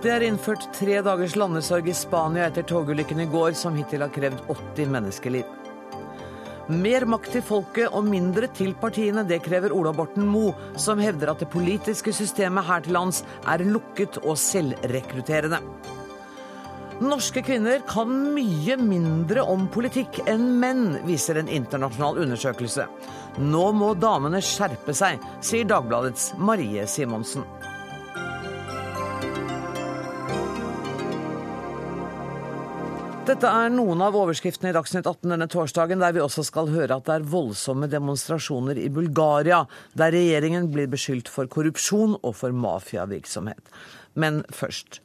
Det er innført tre dagers landesorg i Spania etter togulykken i går, som hittil har krevd 80 menneskeliv. Mer makt til folket og mindre til partiene, det krever Ola Borten Moe, som hevder at det politiske systemet her til lands er lukket og selvrekrutterende. Norske kvinner kan mye mindre om politikk enn menn, viser en internasjonal undersøkelse. Nå må damene skjerpe seg, sier Dagbladets Marie Simonsen. Dette er noen av overskriftene i Dagsnytt 18 denne torsdagen, der vi også skal høre at det er voldsomme demonstrasjoner i Bulgaria, der regjeringen blir beskyldt for korrupsjon og for mafiavirksomhet. Men først.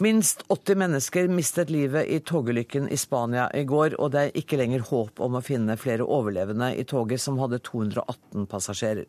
Minst 80 mennesker mistet livet i togulykken i Spania i går, og det er ikke lenger håp om å finne flere overlevende i toget som hadde 218 passasjerer.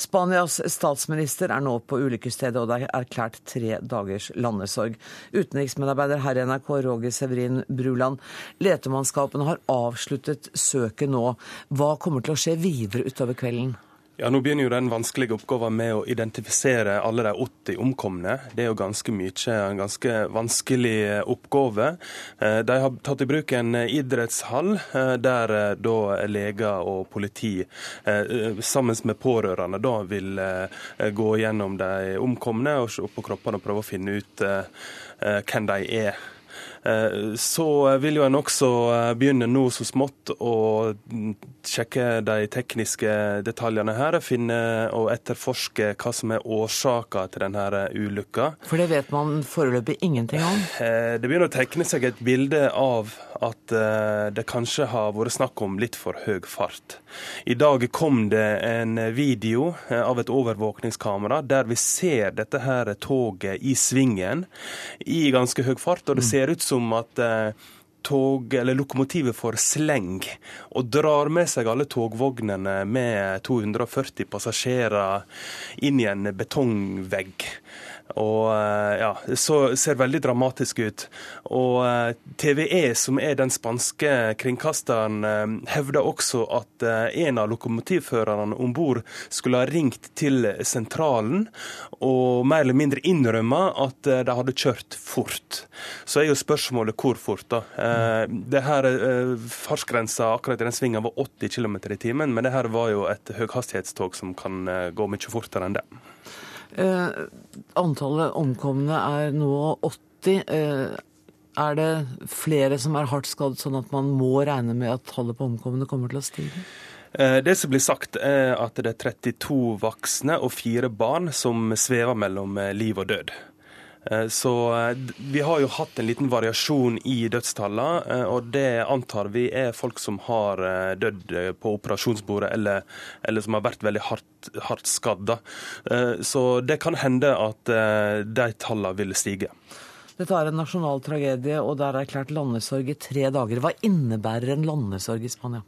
Spanias statsminister er nå på ulykkesstedet, og det er erklært tre dagers landesorg. Utenriksmedarbeider her i NRK, Roger Severin Bruland. Letemannskapene har avsluttet søket nå. Hva kommer til å skje videre utover kvelden? Ja, Nå begynner jo den vanskelige oppgaven med å identifisere alle de 80 omkomne. Det er jo ganske mye, en ganske vanskelig eh, oppgave. Eh, de har tatt i bruk en idrettshall eh, der da leger og politi sammen med pårørende da vil gå gjennom de omkomne og se på kroppene og prøve å finne ut hvem de er. Eh, så vil jo en også eh, begynne nå så smått å sjekke de tekniske detaljene her. Finne og etterforske hva som er årsaka til denne ulykka. For det vet man foreløpig ingenting om? Eh, det begynner å tekne seg et bilde av at det kanskje har vært snakk om litt for høy fart. I dag kom det en video av et overvåkningskamera der vi ser dette her toget i svingen i ganske høy fart. og det ser ut som at eh, tog, eller lokomotivet får sleng og drar med seg alle togvognene med 240 passasjerer inn i en betongvegg. Og eh, ja, så ser veldig dramatisk ut. Og eh, TVE, som er den spanske kringkasteren, eh, hevder også at en av lokomotivførerne om bord skulle ha ringt til sentralen og mer eller mindre innrømma at de hadde kjørt fort. Så er jo spørsmålet hvor fort, da. Det her Fartsgrensa akkurat i den svingen var 80 km i timen, men det her var jo et høyhastighetstog som kan gå mye fortere enn det. Eh, antallet omkomne er nå 80. Eh, er det flere som er hardt skadd, sånn at man må regne med at tallet på omkomne kommer til å stige? Eh, det som blir sagt, er at det er 32 voksne og fire barn som svever mellom liv og død. Eh, så eh, vi har jo hatt en liten variasjon i dødstallene, eh, og det antar vi er folk som har dødd på operasjonsbordet, eller, eller som har vært veldig hardt, hardt skadda. Så det kan hende at de tallene vil stige. Dette er en nasjonal tragedie, og det er erklært landesorg i tre dager. Hva innebærer en landesorg i Spania?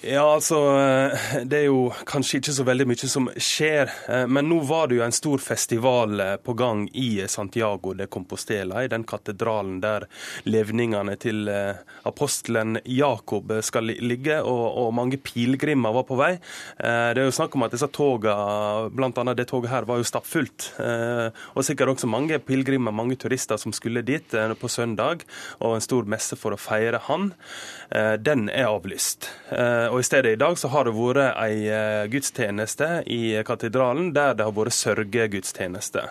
Ja, altså eh, Det er jo kanskje ikke så veldig mye som skjer. Eh, men nå var det jo en stor festival eh, på gang i Santiago de Compostela, i den katedralen der levningene til apostelen Jakob skal ligge, og, og mange pilegrimer var på vei. Det er jo snakk om at disse togene, bl.a. det toget her, var jo stappfullt. Og sikkert også mange pilegrimer, mange turister som skulle dit på søndag, og en stor messe for å feire han. Den er avlyst og I stedet i dag så har det vært ei eh, gudstjeneste i katedralen der det har vært sørgegudstjeneste.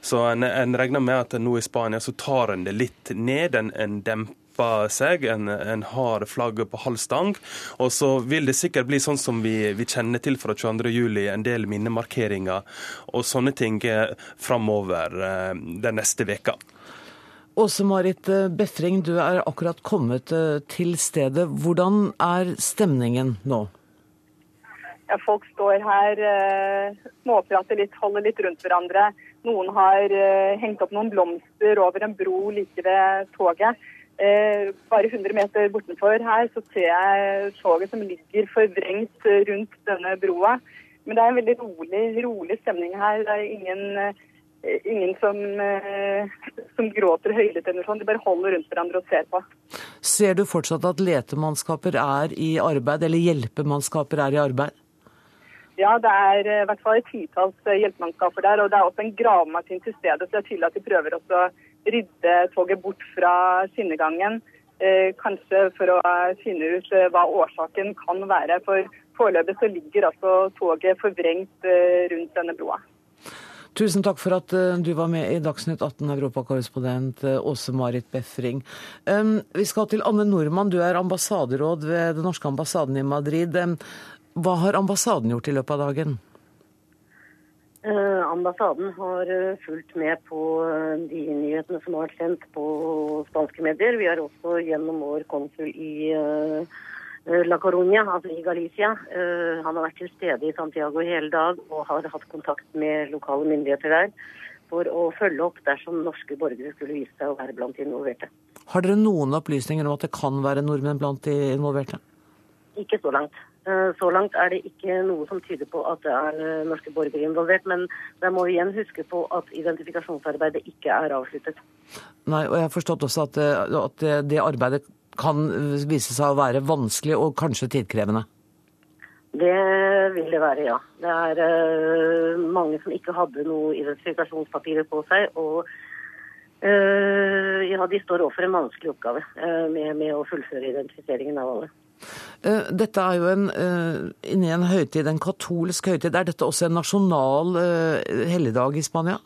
Så en, en regner med at nå i Spania så tar en det litt ned. En, en demper seg, en, en, har flagget på halv stang. Og så vil det sikkert bli sånn som vi, vi kjenner til fra 22.07, en del minnemarkeringer og sånne ting eh, framover eh, den neste veka. Åse Marit eh, Befring, du er akkurat kommet eh, til stedet. Hvordan er stemningen nå? Ja, folk står her, eh, småprater litt, holder litt rundt hverandre. Noen har hengt opp noen blomster over en bro like ved toget. Bare 100 meter bortenfor her så ser jeg toget som ligger forvrengt rundt denne broa. Men det er en veldig rolig, rolig stemning her. Det er ingen ingen som, som gråter høylytt eller sånn. De bare holder rundt hverandre og ser på. Ser du fortsatt at letemannskaper er i arbeid, eller hjelpemannskaper er i arbeid? Ja, det er i hvert fall et titalls hjelpemannskaper der. Og det er også en gravemaskin til stedet, så det er tydelig at de prøver å rydde toget bort fra skinnegangen. Eh, kanskje for å finne ut eh, hva årsaken kan være. For foreløpig så ligger altså toget forvrengt eh, rundt denne broa. Tusen takk for at du var med i Dagsnytt 18, europakorrespondent Åse-Marit Befring. Vi skal til Anne Nordmann, du er ambassaderåd ved den norske ambassaden i Madrid. Hva har ambassaden gjort i løpet av dagen? Eh, ambassaden har eh, fulgt med på eh, de nyhetene som har vært sendt på spanske medier. Vi har også gjennom vår konsul i La Coruña, altså i Galicia. Han har vært til stede i Santiago hele dag og har hatt kontakt med lokale myndigheter der for å følge opp dersom norske borgere skulle vise seg å være blant de involverte. Har dere noen opplysninger om at det kan være nordmenn blant de involverte? Ikke så langt. Eh, så langt er det ikke noe som tyder på at det er eh, norske borgere involvert. Men der må vi igjen huske på at identifikasjonsarbeidet ikke er avsluttet. Nei, og jeg har forstått også at, eh, at det arbeidet kan vise seg å være vanskelig og kanskje tidkrevende? Det vil det være, ja. Det er uh, mange som ikke hadde noe identifikasjonspapirer på seg. Og uh, ja, de står overfor en vanskelig oppgave uh, med, med å fullføre identifiseringen av alle. Dette er jo en, inni en høytid, en katolsk høytid. Er dette også en nasjonal helligdag i Spania?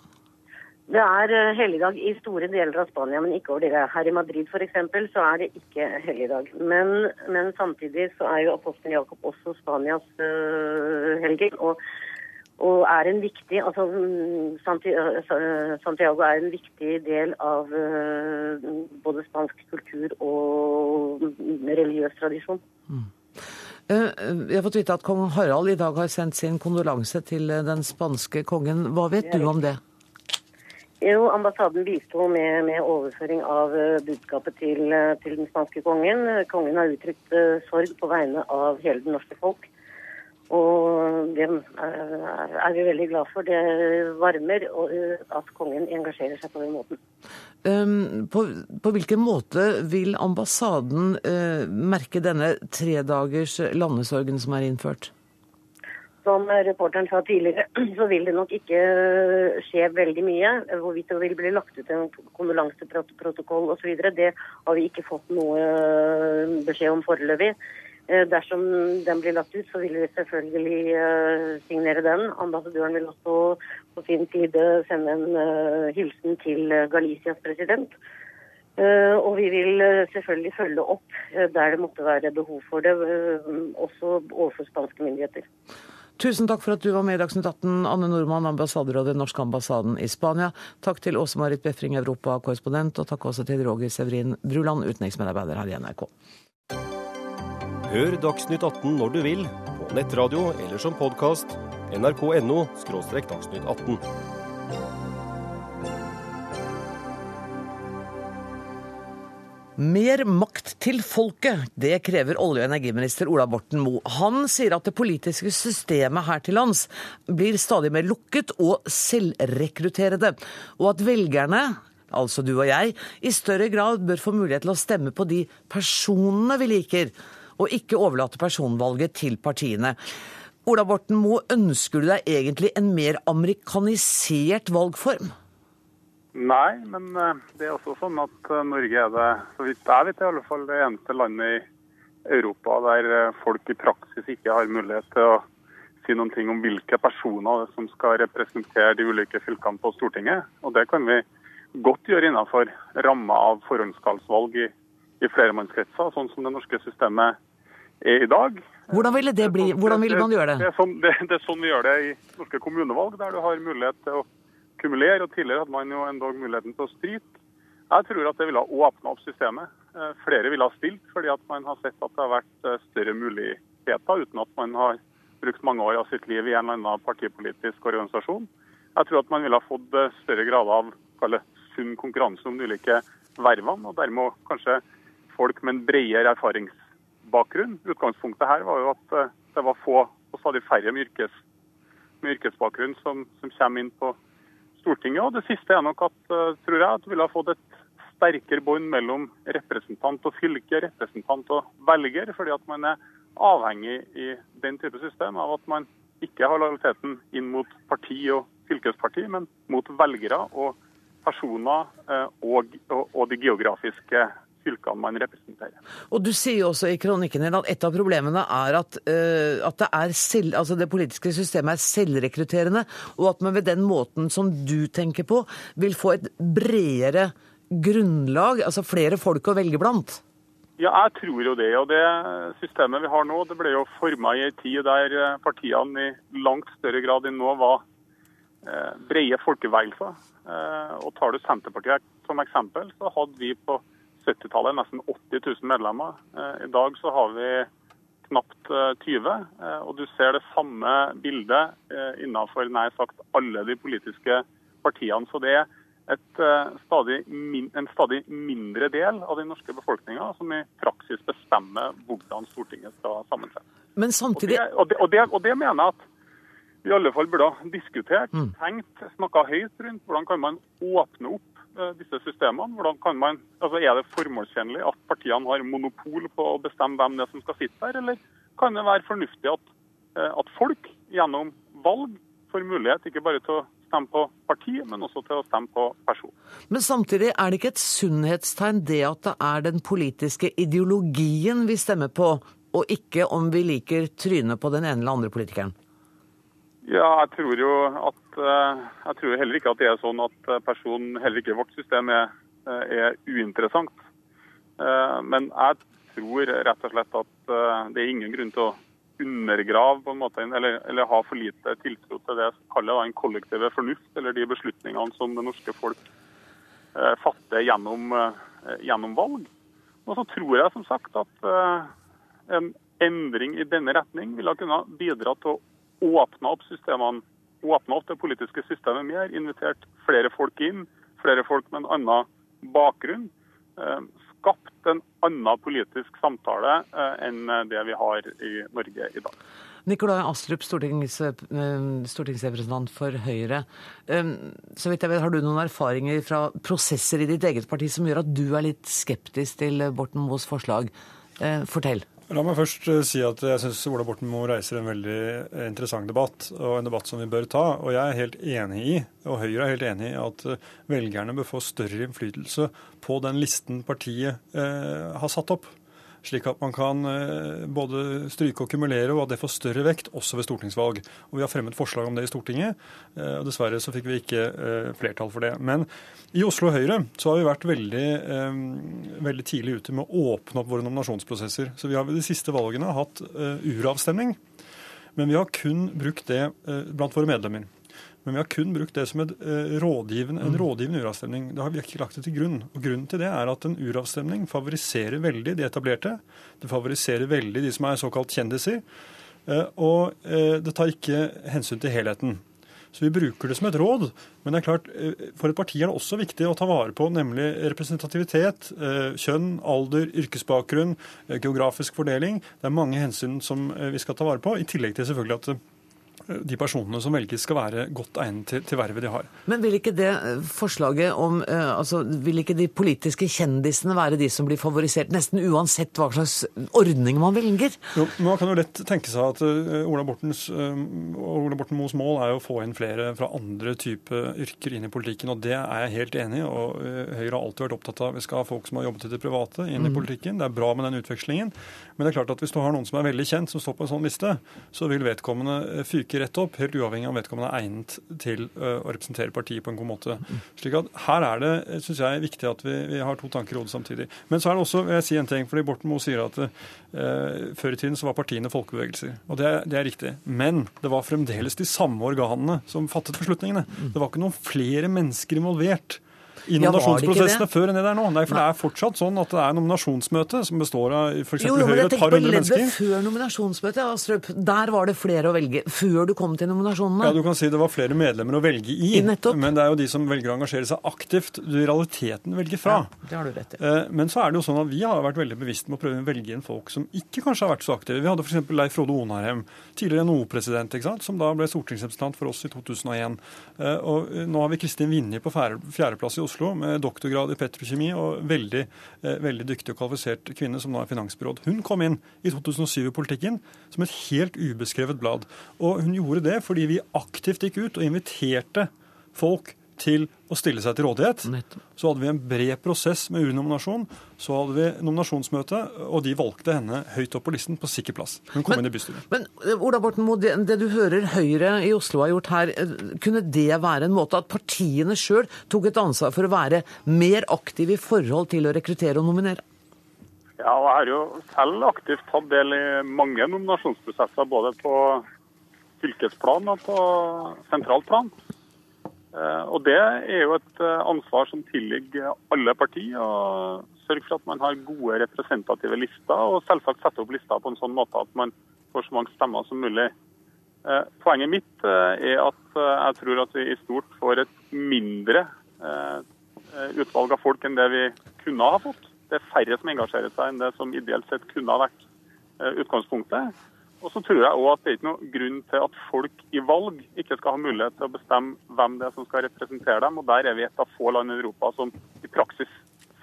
Det er helligdag i store deler av Spania, men ikke over det. Her i Madrid f.eks. så er det ikke helligdag. Men, men, samtidig så er jo apostelen Jakob også Spanias uh, helgen. Og og er en viktig altså mm, Santiago er en viktig del av uh, både spansk kultur og religiøs tradisjon. Mm. Eh, jeg har fått vite at kong Harald i dag har sendt sin kondolanse til eh, den spanske kongen. Hva vet du om det? Jo, Ambassaden bisto med, med, overføring av budskapet til, til, den spanske kongen. Kongen har uttrykt sorg på vegne av hele det norske folk. Og det er vi veldig glad for. Det varmer at kongen engasjerer seg på den måten. Um, på, på, hvilken måte vil ambassaden merke denne tredagers landesorgen som er innført? Som reporteren sa tidligere, så vil det nok ikke skje veldig mye. Hvorvidt det vil bli lagt ut en kondolanseprotokoll osv., det har vi ikke fått noe beskjed om foreløpig. Eh, dersom den blir lagt ut, så vil vi selvfølgelig uh, signere den. Ambassadøren vil også på sin side sende en uh, hilsen til Galicias president. Uh, og vi vil selvfølgelig følge opp der det måtte være behov for det, også overfor spanske myndigheter. Tusen takk for at du var med i Dagsnytt 18, Anne Nordmann, ambassader av den norske ambassaden i Spania. Takk til Åse Marit Befring, europakorrespondent, og takk også til Roger Severin Bruland, utenriksmedarbeider her i NRK. Hør Dagsnytt 18 når du vil, på nettradio eller som podkast. nrk.no – dagsnytt 18. Mer makt til folket, det krever olje- og energiminister Ola Borten Moe. Han sier at det politiske systemet her til lands blir stadig mer lukket og selvrekrutterede, og at velgerne altså du og jeg, i større grad bør få mulighet til å stemme på de personene vi liker, og ikke overlate personvalget til partiene. Ola Borten Moe, ønsker du deg egentlig en mer amerikanisert valgform? Nei, men eh, det er også sånn at eh, Norge er det, så vidt jeg vet, i alle fall det eneste landet i Europa der eh, folk i praksis ikke har mulighet til å si noen ting om hvilke personer som skal representere de ulike fylkene på Stortinget. Og det kan vi godt gjøre innenfor ramma av forhåndskalsvalg i i flermannskretser, sånn som det norske systemet er i dag. Hvordan ville det bli? Hvordan ville man gjøre det? Det er, sånn, det, det er sånn vi gjør det i norske kommunevalg, der du har mulighet til å kumulere. og Tidligere hadde man jo endog muligheten til å stryke. Jeg tror at det ville ha åpna opp systemet. Eh, flere ville ha stilt fordi at man har sett at det har vært eh, større muligheter, uten at man har brukt mange år av sitt liv i en eller annen partipolitisk organisasjon. Jeg tror at man ville ha fått eh, større grad av sunn konkurranse om de ulike vervene, og dermed kanskje folk med en bredere erfaringsbakgrunn. Utgangspunktet her var jo at det var få og stadig færre med, yrkes, med yrkesbakgrunn som, som, kommer inn på Stortinget. Og det siste er nok at, eh, tror jeg, at vi ville ha fått et sterkere bånd mellom representant og fylke, representant og velger, fordi at man er avhengig i den type system av at man ikke har lojaliteten inn mot parti og fylkesparti, men mot velgere og personer eh, og, og de geografiske fylkene man representerer. Og Du sier jo også i kronikken din at et av problemene er at, uh, at det, er selv, altså det, politiske systemet er selvrekrutterende, og at man ved den måten som du tenker på, vil få et bredere grunnlag, altså flere folk å velge blant? Ja, jeg tror jo det. Og det systemet vi har nå, det ble jo forma i en tid der eh, partiene i langt større grad enn nå var eh, brede folkebevegelser. Og tar du Senterpartiet som eksempel, så hadde vi på 70-tallet nesten 80 000 medlemmer. Eh, I dag så har vi knapt 20, eh, og du ser det samme bildet innenfor nær sagt alle de politiske partiene. Så det er et, stadig, en stadig mindre del av den norske befolkninga som i praksis bestemmer hvordan Stortinget skal sammensettes. Men samtidig... Og det, og, det, og, det, mener jeg at vi i alle fall burde ha diskutert, mm. tenkt, snakka høyt rundt hvordan kan man åpne opp Eh, disse systemene? Hvordan kan man, altså Er det formålstjenlig at partiene har monopol på å bestemme hvem det er som skal sitte der, eller kan det være fornuftig at, eh, at folk gjennom valg får mulighet ikke bare til å stemme på parti, men også til å stemme på person. Men samtidig er det ikke et sunnhetstegn det at det er den politiske ideologien vi stemmer på, og ikke om vi liker trynet på den ene eller andre politikeren? Ja, jeg tror jo at eh, Jeg tror heller ikke at det er sånn at eh, personen, heller ikke vårt system, er, eh, er uinteressant. Men jeg tror rett og slett at det er ingen grunn til å undergrave på en måte, eller, eller ha for lite tiltro til det som kaller en kollektive fornuft, eller de beslutningene som det norske folk fatter gjennom, gjennom valg. Og så tror jeg som sagt at en endring i denne retning ville kunne bidra til å åpna opp systemene, åpna opp det politiske systemet mer, invitert flere folk inn, flere folk med en annen bakgrunn. Eh, skapt en annen politisk samtale eh, enn det vi har i Norge i dag. Nikolai Astrup, stortings, eh, stortingsrepresentant for Høyre. Så vidt jeg vet, Har du noen erfaringer fra prosesser i ditt eget parti som gjør at du er litt skeptisk til Borten Moes forslag? Fortell. La meg først eh, si at jeg syns Ola Borten Moe reiser en veldig eh, interessant debatt, og en debatt som vi bør ta. Og jeg er helt enig i, og Høyre er helt enig i, at eh, velgerne bør få større innflytelse på den listen partiet eh, har satt opp slik at man kan eh, både stryke og kumulere, og at det får større vekt også ved stortingsvalg. Og Vi har fremmet forslag om det i Stortinget, eh, og dessverre så fikk vi ikke eh, flertall for det. Men i Oslo Høyre så har vi vært veldig, veldig tidlig ute med å åpne opp våre nominasjonsprosesser. Så vi har ved de siste valgene hatt uravstemning, men vi har kun brukt det blant våre medlemmer. Men vi har kun brukt det som eh, rådgivende, en mm. rådgivende uravstemning. Det har vi ikke lagt det til grunn. Og Grunnen til det er at en uravstemning favoriserer veldig de etablerte. Det favoriserer veldig de som er såkalt kjendiser. Eh, og eh, det tar ikke hensyn til helheten. Så vi bruker det som et råd. Men det er klart, for et parti er det også viktig å ta vare på nemlig representativitet, kjønn, alder, yrkesbakgrunn, geografisk fordeling. Det er mange hensyn som vi skal ta vare på, i tillegg til selvfølgelig at de personene som velges skal være godt egnet til, til, vervet de har. Men vil ikke det eh, forslaget om eh, altså Vil ikke de politiske kjendisene være de som blir favorisert, nesten uansett hva slags ordning man velger? Jo, Man kan jo lett tenke seg at uh, Ola, Bortens, uh, Ola Borten Moes mål er å få inn flere fra andre typer yrker inn i politikken, og det er jeg helt enig i. og uh, Høyre har alltid vært opptatt av vi skal ha folk som har jobbet i det private, inn mm. i politikken. Det er bra med den utvekslingen. Men det er klart at hvis du har noen som er veldig kjent, som står på en sånn liste, så vil vedkommende fyke rett opp, helt uavhengig av om vedkommende er egnet til å representere partiet på en god måte. Slik at Her er det synes jeg, viktig at vi, vi har to tanker i hodet samtidig. Men så er det også, vil jeg si en ting, fordi Borten Moe sier at uh, før i tiden så var partiene folkebevegelser. Og det det er, riktig. Men det var fremdeles de samme organene som fattet beslutningene. Det var ikke noen flere mennesker involvert i nominasjonsprosessene før enn det det er nå. Nei, for det er fortsatt sånn at det er nominasjonsmøte som består av f.eks. Jo, jo, men Høyre et par hundre mennesker. før nominasjonsmøtet, Astrup. Der var det flere å velge før du kom til nominasjonene. Ja, du kan si det var flere medlemmer å velge i, nettopp. men det er jo de som velger å engasjere seg aktivt, du i realiteten velger fra. Ja, det har du rett i. Eh, Men så er det jo sånn at vi har vært veldig bevisste med å prøve å velge inn folk som ikke kanskje har vært så aktive. Vi hadde f.eks. Leif Frode Onarheim, tidligere NHO-president, som da ble stortingsrepresentant for oss i 2001. Eh, Og nå har vi Kristin Vinje på fjerdeplass i Oslo med doktorgrad i petrokjemi og veldig, eh, veldig dyktig og kvalifisert kvinne som nå er finansbyråd. Hun kom inn i 2007 i politikken som et helt ubeskrevet blad. Og hun gjorde det fordi vi aktivt gikk ut og inviterte folk til å stille seg til rådighet. Nettopp. Så hadde vi en bred prosess med urnominasjon. Så hadde vi nominasjonsmøte, og de valgte henne høyt opp på listen på sikker plass. Hun kom Men- inn i bystyret. Men eh, Ola Borten Moe, det, det du hører Høyre i Oslo har gjort her, eh, kunne det være en måte at partiene sjøl tok et ansvar for å være mer aktive i forhold til å rekruttere og nominere? Ja, og jeg har jo selv aktivt tatt del i mange nominasjonsprosesser, både på fylkesplan og på sentralt plan. Eh, Og det er jo et eh, ansvar som tilligger alle partier. å Sørge for at man har gode representative lister, og selvsagt sette opp lister på en sånn måte at man får så mange stemmer som mulig. Eh, Poenget mitt er at jeg tror at vi i stort får et mindre utvalg av folk enn det vi kunne ha fått. Det er færre som engasjerer seg enn det som ideelt sett kunne ha vært utgangspunktet. Og så tror jeg òg at det er ikke noen grunn til at folk i valg ikke skal ha mulighet til å bestemme hvem det er som skal representere dem. Og der er vi et av få land i Europa som i praksis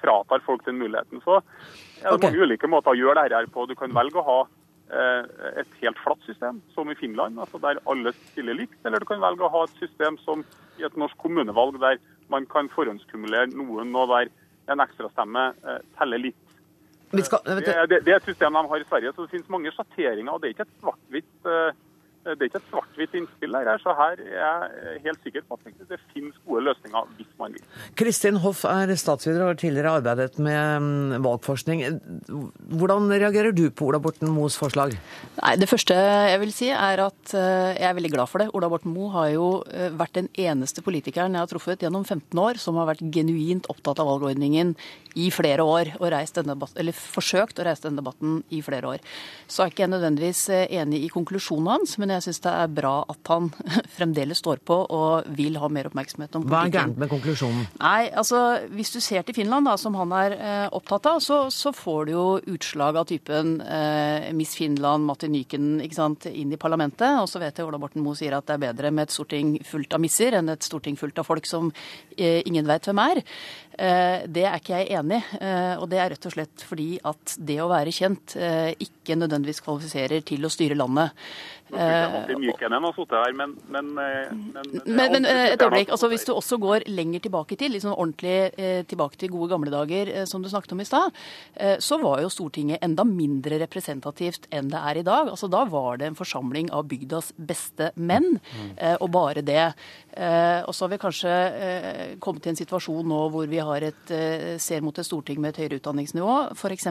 fratar folk den muligheten. Så er det er mange ulike måter å gjøre dette på. Du kan velge å ha eh, et helt flatt system, som i Finland, altså der alle stiller likt. Eller du kan velge å ha et system som i et norsk kommunevalg, der man kan forhåndskumulere noen, og der en ekstrastemme eh, teller litt. Vi skal, vet Det, du, det, det systemet et system de har i Sverige, så det finnes mange sjatteringer. og Det er ikke et svart-hvitt eh, det er ikke et svart-hvitt innspill her, så her er jeg helt sikker på at det finnes gode løsninger hvis man vil. Kristin Hoff er statsviter og har tidligere arbeidet med mm, valgforskning. Hvordan reagerer du på Ola Borten Moes forslag? Nei, Det første jeg vil si, er at eh, jeg er veldig glad for det. Ola Borten Moe har jo eh, vært den eneste politikeren jeg har truffet gjennom 15 år som har vært genuint opptatt av valgordningen i flere år, og debatt- eller forsøkt å reise denne debatten i flere år. Så er ikke jeg nødvendigvis eh, enig i konklusjonen hans, men jeg syns det er bra at han fremdeles står på og vil ha mer oppmerksomhet om politikken. Hva er gærent med konklusjonen? Nei, altså hvis du ser til Finland, da, som han er eh, opptatt av, så, så får du jo utslag av typen eh, Miss Finland, Matti Nyken, ikke sant, inn i parlamentet. Og så vet jeg Ola Borten Moe sier at det er bedre med et storting fullt av misser enn et storting fullt av folk som eh, ingen veit hvem er. Eh, det er ikke jeg enig i, eh, og det er rett og slett fordi at det å være kjent eh, ikke nødvendigvis kvalifiserer til å styre landet. Men, men, eh, men, Men, men eh, et øyeblikk, altså hvis du også går lenger tilbake til, liksom ordentlig eh, tilbake til gode gamle dager, eh, som du snakket om i stad, eh, så var jo Stortinget enda mindre representativt enn det er i dag. Altså Da var det en forsamling av bygdas beste menn, eh, og bare det. Eh, og så har vi kanskje eh, kommet til en situasjon nå hvor vi har et, eh, ser mot et storting med et høyere utdanningsnivå, f.eks.,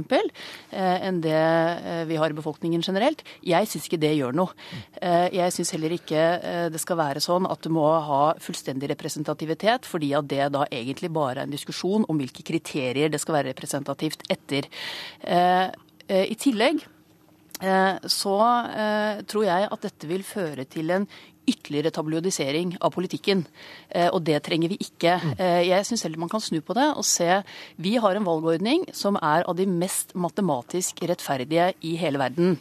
eh, enn det eh, vi har i befolkningen generelt. Jeg syns ikke det gjør noe. Eh, Jeg syns heller ikke eh, det skal være sånn at du må ha fullstendig representativitet, fordi at det da egentlig bare er en diskusjon om hvilke kriterier det skal være representativt etter. Eh, I tillegg så tror jeg at dette vil føre til en ytterligere tabloidisering av politikken. Og det trenger vi ikke. Eh, Jeg syns heller man kan snu på det og se Vi har en valgordning som er av de mest matematisk rettferdige i hele verden.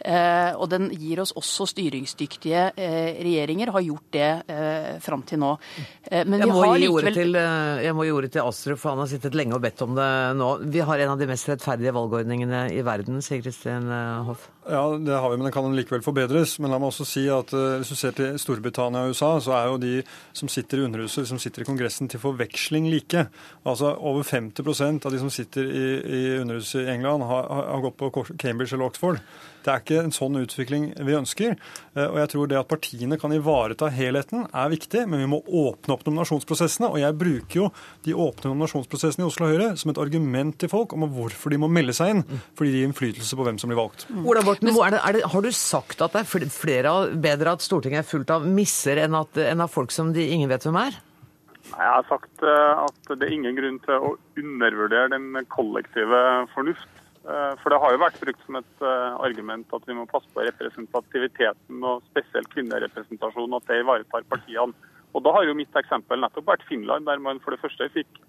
Eh, og den gir oss også styringsdyktige eh, regjeringer, har gjort det eh, fram til nå. Eh, men Jeg vi må, har gi ordet likevel til, jeg må gi ordet til Astrup, for han har sittet lenge og bedt om det nå. Vi har en av de mest rettferdige valgordningene i verden, sier Kristin Hoff. Ja, det har vi, men den kan likevel forbedres. Men la meg også si at eh, hvis du ser til Storbritannia og USA, så er jo de som sitter i Underhuset, som sitter i Kongressen, til forveksling like. Altså over 50% av de som sitter i, i Underhuset i England, har, har har gått på Cambridge eller Oxford. Det er ikke en sånn utvikling vi ønsker. Eh, Og jeg tror det at partiene kan ivareta helheten er viktig, men vi må åpne opp nominasjonsprosessene. Og jeg bruker jo de åpne nominasjonsprosessene i Oslo Høyre som et argument til folk om hvorfor de må melde seg inn. Fordi de gir innflytelse på hvem som blir valgt. Ola Borten er det, er det, har du sagt at det er flere bedre at Stortinget er fullt av misser enn, at, enn av folk som de ingen vet hvem er? Jeg har sagt at det er ingen grunn til å undervurdere den kollektive fornuft. For det har jo vært brukt som et argument at vi må passe på representativiteten og spesielt kvinnerepresentasjon, at det ivaretar partiene. Og Da har jo mitt eksempel nettopp vært Finland, der man for det første fikk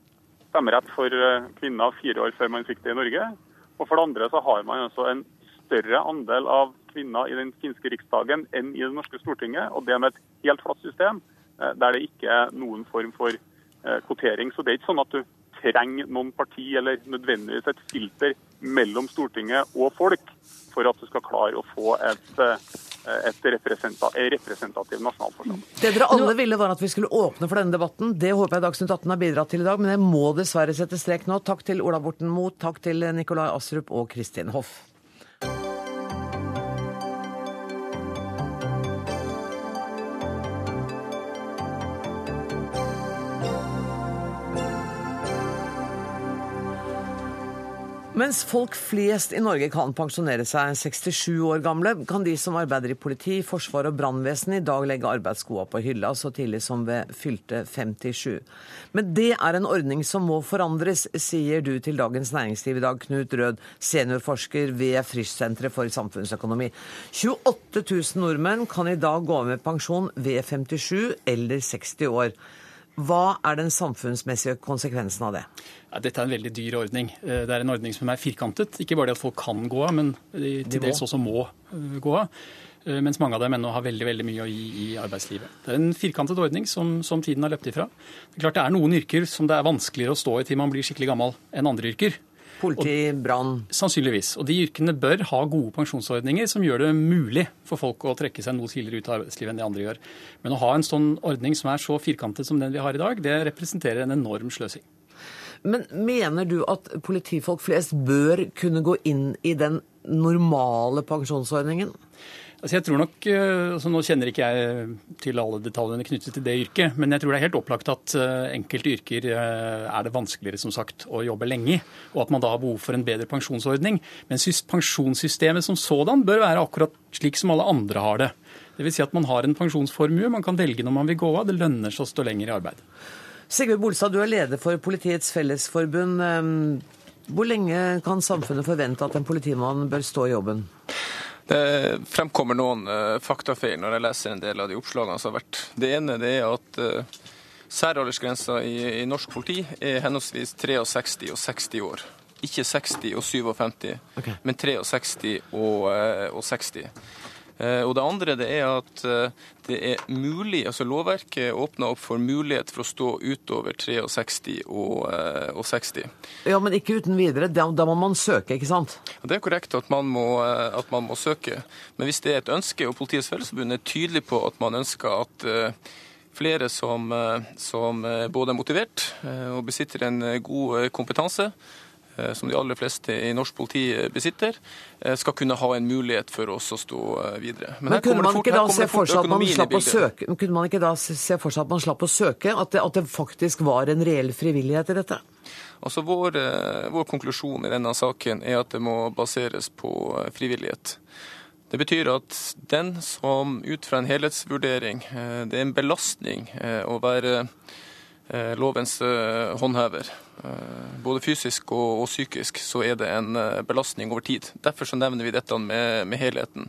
stemmerett for kvinner fire år før man fikk det i Norge. Og for det andre så har man altså en større andel av kvinner i den finske riksdagen enn i det norske Stortinget, og det med et helt flatt system eh, der det ikke er noen form for eh, kvotering. Så det er ikke sånn at du trenger noen parti eller nødvendigvis et filter mellom Stortinget og folk for at du skal klare å få et, eh, et representativ nasjonalforsamling. Det dere alle ville var at vi skulle åpne for denne debatten. Det håper jeg Dagsnytt 18 har bidratt til i dag, men jeg må dessverre sette strek nå. Takk til Ola Borten Moe, takk til Nikolai Astrup og Kristin Hoff. Mens folk flest i Norge kan pensjonere seg 67 år gamle, kan de som arbeider i politi, forsvar og brannvesen i dag legge arbeidsskoa på hylla så tidlig som ved fylte 57. Men det er en ordning som må forandres, sier du til Dagens Næringsliv i dag, Knut Rød, seniorforsker ved Frisch-senteret for samfunnsøkonomi. 28 000 nordmenn kan i dag gå med pensjon ved 57 eller 60 år. Hva er den samfunnsmessige konsekvensen av det? Ja, dette er en veldig dyr ordning. Eh, det er en ordning som er firkantet. Ikke bare det at folk kan gå av, men de til dels også må eh, gå av. Eh, mens mange av dem ennå har veldig veldig mye å gi i arbeidslivet. Det er en firkantet ordning som, som, tiden har løpt ifra. Det er klart det er noen yrker som det er vanskeligere å stå i til man blir skikkelig gammel enn andre yrker. Politi, brann? Sannsynligvis. Og de yrkene bør ha gode pensjonsordninger som gjør det mulig for folk å trekke seg noe tidligere ut av arbeidslivet enn de andre gjør. Men å ha en sånn ordning som er så firkantet som den vi har i dag, det representerer en enorm sløsing. Men mener du at politifolk flest bør kunne gå inn i den normale pensjonsordningen? Altså jeg tror nok, eh, altså Nå kjenner ikke jeg til alle detaljene knyttet til det yrket, men jeg tror det er helt opplagt at eh, enkelte yrker eh, er det vanskeligere som sagt, å jobbe lenge, og at man da har behov for en bedre pensjonsordning. Men pensjonssystemet som sådan bør være akkurat slik som alle andre har det. Dvs. Si at man har en pensjonsformue man kan velge når man vil gå av. Det lønner seg å stå lenger i arbeid. Sigve Bolstad, du er leder for Politiets Fellesforbund. Hvor lenge kan samfunnet forvente at en politimann bør stå i jobben? Det fremkommer noen uh, faktafeil når jeg leser en del av de oppslagene som har vært. Det ene det er at uh, særaldersgrensa i, i, norsk politi er henholdsvis 63 og 60 år. Ikke 60 og 57, okay. men 63 og, og 60. Eh, og det andre det er at eh, det er mulig, altså Lovverket åpner opp for mulighet for å stå utover 63 og, eh, og 60. Ja, Men ikke uten videre. Da, da, må man søke, ikke sant? Det er korrekt at man, må, at man, må, søke. Men hvis det er et ønske, og Politiets Fellesforbund er tydelig på at man ønsker at flere som, som både er motivert og besitter en god kompetanse, Eh, som de aller fleste i norsk politi eh, besitter, eh, skal kunne ha en mulighet for oss å stå videre. Men, Men kunne, man fort, søke, kunne man ikke da se for seg at man slapp å søke? At det, at det faktisk var en reell frivillighet i dette? Altså vår, vår, konklusjon i denne saken er at det må baseres på frivillighet. Det betyr at den som ut fra en helhetsvurdering Det er en belastning å være lovens håndhever. Eh, både fysisk og, og, psykisk, så er det en eh, belastning over tid. Derfor så nevner vi dette med, med, helheten.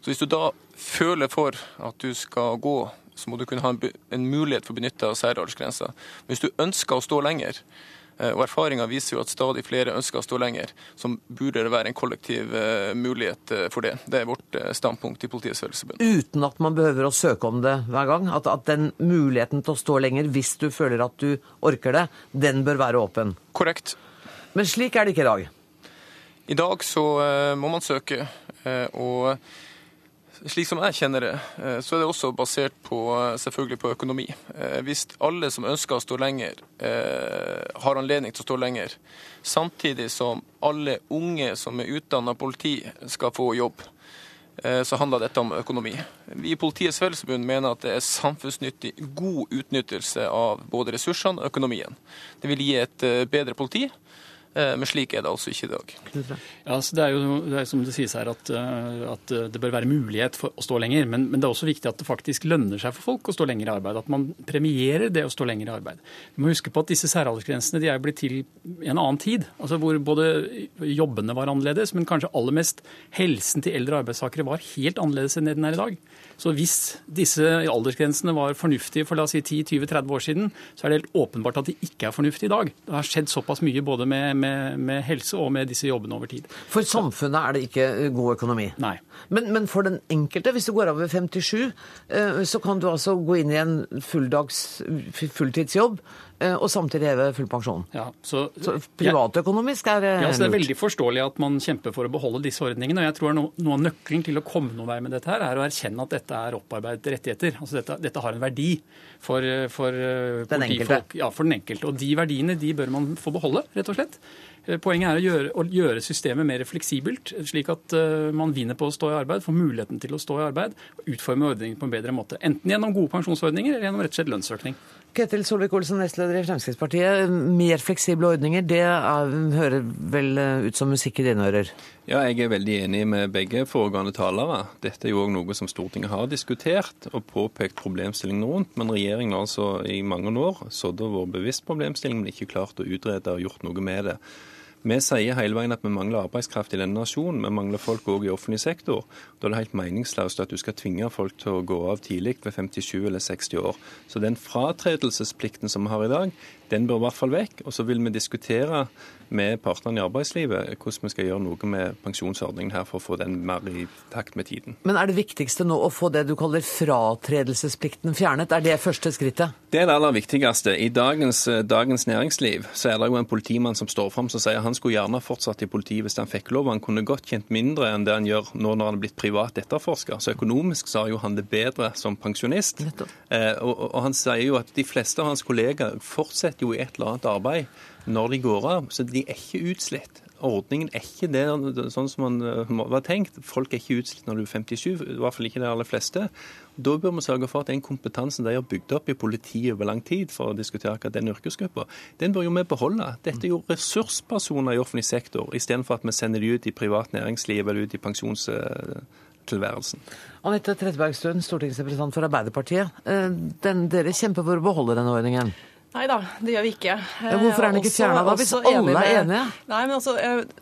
Så Hvis du da føler for at du skal gå, så må du kunne ha en, en mulighet for å benytte av særaldersgrensa. Hvis du ønsker å stå lenger, Eh, og Erfaringa viser jo at stadig flere ønsker å stå lenger. Så burde det være en kollektiv eh, mulighet eh, for det. Det er vårt standpunkt i Politiets Fellesforbund. Uten at man behøver å søke om det hver gang? At, at, den muligheten til å stå lenger, hvis du føler at du orker det, den bør være åpen? Korrekt. Men slik er det ikke i dag? I dag så må man søke. og slik som jeg kjenner det, eh, så er det også basert på, eh, selvfølgelig på økonomi. Eh, hvis alle som ønsker å stå lenger, har anledning til å stå lenger, samtidig som alle unge som er utdanna politi skal få jobb, så handler dette om økonomi. Vi i Politiets Fellesforbund mener at det er samfunnsnyttig god utnyttelse av både ressursene og økonomien. Det vil gi et bedre politi men slik er det altså ikke i dag. Ja, så det er jo det er som det sies her at, eh, at det bør være mulighet for å stå lenger. Men, men, det er også viktig at det faktisk lønner seg for folk å stå lenger i arbeid. At man premierer det å stå lenger i arbeid. Vi må huske på at disse særaldersgrensene de er blitt til i en annen tid. altså Hvor både jobbene var annerledes, men kanskje aller mest helsen til eldre arbeidstakere var helt annerledes enn det den er i dag. Så hvis disse aldersgrensene var fornuftige for la oss si 10-20-30 år siden, så er det helt åpenbart at de ikke er fornuftige i dag. Det har skjedd såpass mye både med, med, med helse og med disse jobbene over tid. For samfunnet er det ikke god økonomi? Nei. Men, men for den enkelte, hvis du går av ved 57, eh, så kan du altså gå inn i en fulldags fulltidsjobb og samtidig heve full pensjon. Ja, så, så privatøkonomisk er ja, så Det er veldig forståelig at man kjemper for å beholde disse ordningene. og jeg tror no, Noe av nøkkelen til å komme noen vei med dette her, er å erkjenne at dette er opparbeidet rettigheter. Altså dette, dette har en verdi for, for eh, den enkelte. Ja, for den enkelte. Og de verdiene de bør man få beholde, rett og slett. Eh, poenget er å gjøre, å gjøre, systemet mer fleksibelt, slik at man vinner på å stå i arbeid, får muligheten til å stå i arbeid, og utforme ordningen på en bedre måte. Enten gjennom gode pensjonsordninger eller gjennom rett og slett lønnsøkning. Ketil Solvik-Olsen, nestleder i Fremskrittspartiet. Mer fleksible ordninger, det er, hører vel ut som musikk i dine ører? Ja, jeg er veldig enig med begge foregående talere. Dette er jo òg noe som Stortinget har diskutert og påpekt problemstillingene rundt. Men regjeringen har altså i mange år sittet og vært bevisst problemstillingen, men ikke klart å utrede og gjort noe med det. Vi sier hele veien at vi mangler arbeidskraft i denne nasjonen. Vi mangler folk òg i offentlig sektor. Da er det helt meningsløst at du skal tvinge folk til å gå av tidlig ved 57 eller 60 år. Så den fratredelsesplikten som vi har i dag, den bør i hvert fall vekk. Og så vil vi diskutere med partene i arbeidslivet hvordan vi skal gjøre noe med pensjonsordningen her for å få den mer i takt med tiden. Men er det viktigste nå å få det du kaller fratredelsesplikten fjernet? Er det første skrittet? Det er det aller viktigste. I dagens, dagens næringsliv så er det jo en politimann som står fram som sier han skulle gjerne fortsatt i politiet hvis han fikk lov. Han kunne godt kjent mindre enn det han gjør nå når han er blitt privat etterforsker. Så økonomisk så har jo han det bedre som pensjonist. Eh, og, og han sier jo at de fleste av hans kollegaer fortsetter jo i et eller annet arbeid når de går av. Så de er ikke utslitt. Ordningen er ikke det sånn som man eh, var tenkt. Folk er ikke utslitt når du er 57, i hvert fall ikke de aller fleste. Da bør vi sørge for at den kompetansen de har bygd opp i politiet over lang tid for å diskutere akkurat den yrkesgruppa, den bør jo vi beholde. Dette er jo ressurspersoner i offentlig sektor, istedenfor at vi sender de ut i privat næringsliv eller ut i pensjonstilværelsen. Anette Trettebergstuen, stortingsrepresentant for Arbeiderpartiet. Eh, den, dere kjemper for å beholde denne ordningen? Nei da, det gjør vi ikke. Ja, hvorfor er den ikke fjerna da, hvis alle er enige? Nei, men altså,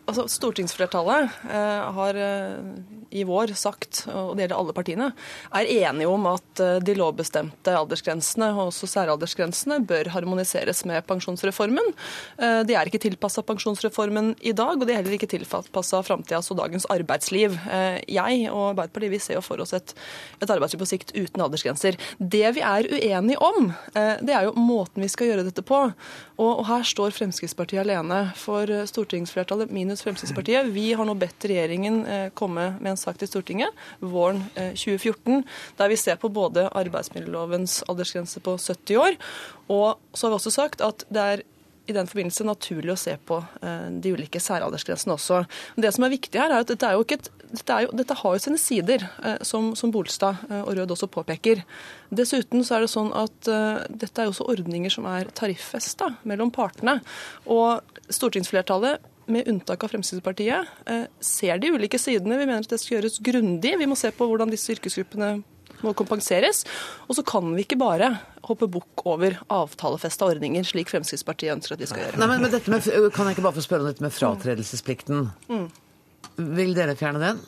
altså Stortingsflertallet eh, har eh, i vår sagt, og det gjelder alle partiene, er enige om at eh, de lovbestemte aldersgrensene, og også særaldersgrensene, bør harmoniseres med pensjonsreformen. Eh, de er ikke tilpassa pensjonsreformen i dag, og de er heller ikke tilpassa framtidas og dagens arbeidsliv. Eh, jeg og Arbeiderpartiet vi ser jo for oss et, et arbeidsliv på sikt uten aldersgrenser. Det vi er uenige om, det er jo måten vi skal skal gjøre dette på. Og, og her står Fremskrittspartiet alene. For eh, stortingsflertallet minus Fremskrittspartiet, vi har nå bedt regjeringen eh, komme med en sak til Stortinget våren eh, 2014, der vi ser på både arbeidsmiljølovens aldersgrense på 70 år, og så har vi også sagt at det er i den forbindelse naturlig å se på eh, de ulike særaldersgrensene også. Det som er viktig her, er at dette, er et, dette, jo, dette har jo sine sider, eh, som, som Bolstad eh, og Rød også påpeker. Dessuten så er det sånn at dette er jo også ordninger som er tariffesta mellom partene. Og stortingsflertallet med unntak av Fremskrittspartiet, ser de ulike sidene. Vi mener at det skal gjøres grundig. Vi må se på hvordan disse yrkesgruppene må kompenseres. Og så kan vi ikke bare hoppe bukk over avtalefesta ordninger, slik Fremskrittspartiet ønsker at vi skal gjøre. Nei, men, men med, Kan jeg ikke bare få spørre om dette med fratredelsesplikten? Mm. Vil dere fjerne den?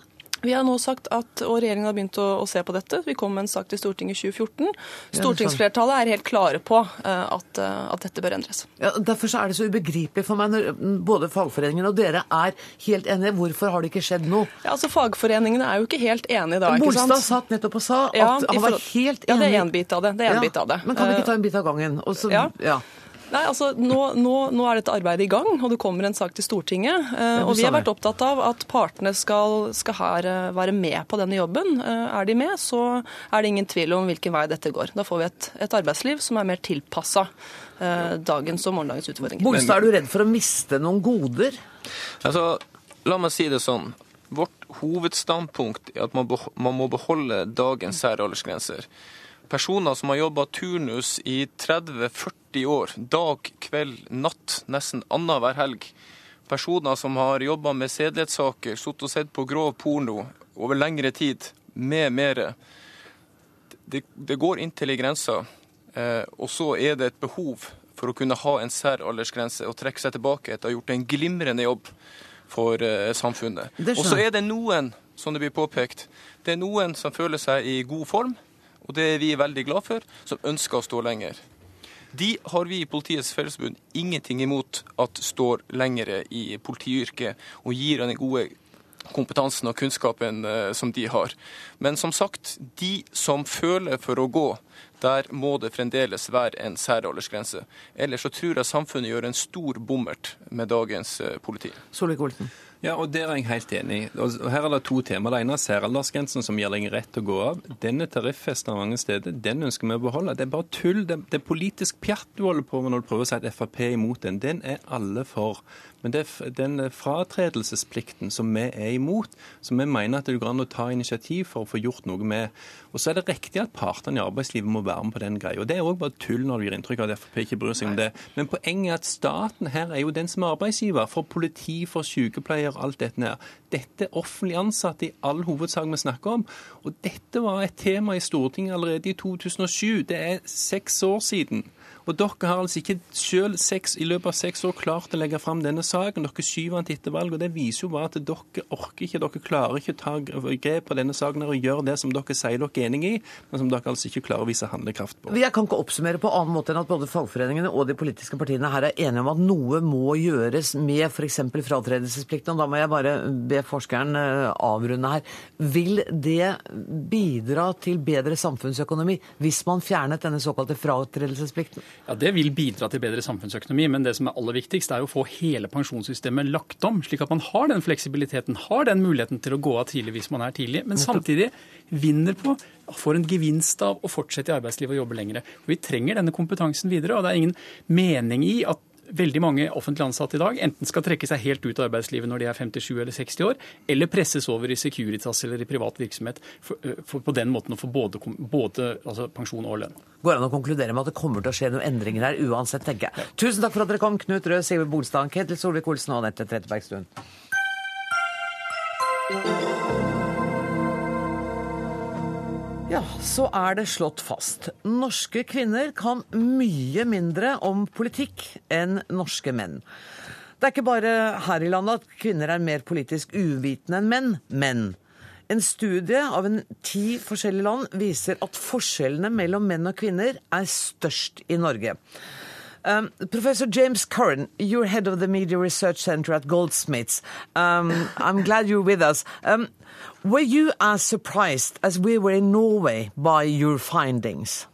Vi har nå sagt at, og Regjeringen har begynt å, å, se på dette. Vi kom med en sak til Stortinget i 2014. Stortingsflertallet er helt klare på uh, at, uh, at, dette bør endres. Ja, derfor er det så ubegripelig for meg når både fagforeningene og dere er helt enige. Hvorfor har det ikke skjedd noe? Ja, altså Fagforeningene er jo ikke helt enige da. ikke sant? Bolstad satt nettopp og sa at ja, han var helt enig. Ja, det er en bit av det. det, er en ja, bit av det. Men kan vi ikke ta en bit av gangen? Også, ja. ja. Nei, altså nå, nå, nå, er dette arbeidet i gang, og det kommer en sak til Stortinget. Eh, og vi har vært opptatt av at partene skal, skal, her eh, være med på denne jobben. Eh, er de med, så er det ingen tvil om hvilken vei dette går. Da får vi et, et arbeidsliv som er mer tilpassa dagens og morgendagens utfordringer. Bolstad, er du redd for å miste noen goder? Altså, la meg si det sånn. Vårt hovedstandpunkt er at man, man må beholde dagens særaldersgrenser. Personer som har jobba turnus i 30-40 år, dag, kveld, natt, nesten annenhver helg, personer som har jobba med sedelighetssaker, sittet og sett på grov porno over lengre tid, med mere. Det, det går inntil ei grense, eh, og så er det et behov for å kunne ha en særaldersgrense og trekke seg tilbake etter å ha gjort en glimrende jobb for eh, samfunnet. Og så er det noen, som det blir påpekt, det er noen som føler seg i god form, og det er vi veldig glad for, som ønsker å stå lenger. De har vi i Politiets Fellesforbund ingenting imot at står lengre i politiyrket og gir den gode kompetansen og kunnskapen eh, som de har. Men som sagt, de som føler for å gå, der må det fremdeles være en særaldersgrense. Ellers så tror jeg samfunnet gjør en stor bommert med dagens eh, politi. Solvik-Olsen. Ja, og Der er jeg helt enig. Og Her er det to tema. Det ene er særaldersgrensen, som gir deg rett til å gå av. Den er tariffesta mange steder. Den ønsker vi å beholde. Det er bare tull. Det, er politisk pjatt du holder på med når du prøver å si at Frp er imot den. Den er alle for. Men det er den fratredelsesplikten som vi er imot, som vi mener at det går an å ta initiativ for å få gjort noe med. Og så er det riktig at partene i arbeidslivet må være med på den greia. Og det er òg bare tull når du gir inntrykk av at Frp ikke bryr seg om det. Men poenget er at staten her er jo den som er arbeidsgiver. For politi, for alt dette her. Dette er offentlig ansatte i all hovedsak vi snakker om. Og dette var et tema i Stortinget allerede i 2007. Det er seks år siden. Og dere har altså ikke selv seks, i løpet av seks år klart å legge fram denne saken. Dere skyver den til etter valg, og det viser jo bare at dere orker ikke, dere klarer ikke å ta grep på denne saken og gjøre det som dere sier dere er enig i, men som dere altså ikke klarer å vise handlekraft på. Jeg kan ikke oppsummere på annen måte enn at både fagforeningene og de politiske partiene her er enige om at noe må gjøres med f.eks. fratredelsesplikten. Og da må jeg bare be forskeren eh, avrunde her. Vil det bidra til bedre samfunnsøkonomi hvis man fjernet denne såkalte fratredelsesplikten? Ja, Det vil bidra til bedre samfunnsøkonomi, men det som er aller viktigst, er å få hele pensjonssystemet lagt om, slik at man har den fleksibiliteten, har den muligheten til å gå av tidlig hvis man er tidlig, men samtidig vinner på, får en gevinst av å fortsette i arbeidslivet og jobbe lengre. Vi trenger denne kompetansen videre, og det er ingen mening i at veldig mange offentlig ansatte i dag enten skal trekke seg helt ut av arbeidslivet når de er 57 eller 60 år, eller presses over i Securitas eller i privat virksomhet for, for på den måten å få både, både altså pensjon og lønn. Går an å konkludere med at det kommer til å skje noen endringer her uansett, tenker jeg. Ja. Tusen takk for at dere kom, Knut Rød, Sigurd Bolstad, Ketil Solvik-Olsen og Anette Trettebergstuen. Ja, så er det slått fast. Norske kvinner kan mye mindre om politikk enn norske menn. Det er ikke bare her i landet at kvinner er mer politisk uvitende enn menn, men en studie av en ti forskjellige land viser at forskjellene mellom menn og kvinner er størst i Norge. Um, Professor James Curran, you're head of the Media Research Center at Goldsmiths. Um, I'm glad you're with us. Um, were you as surprised as we were in Norway by your findings?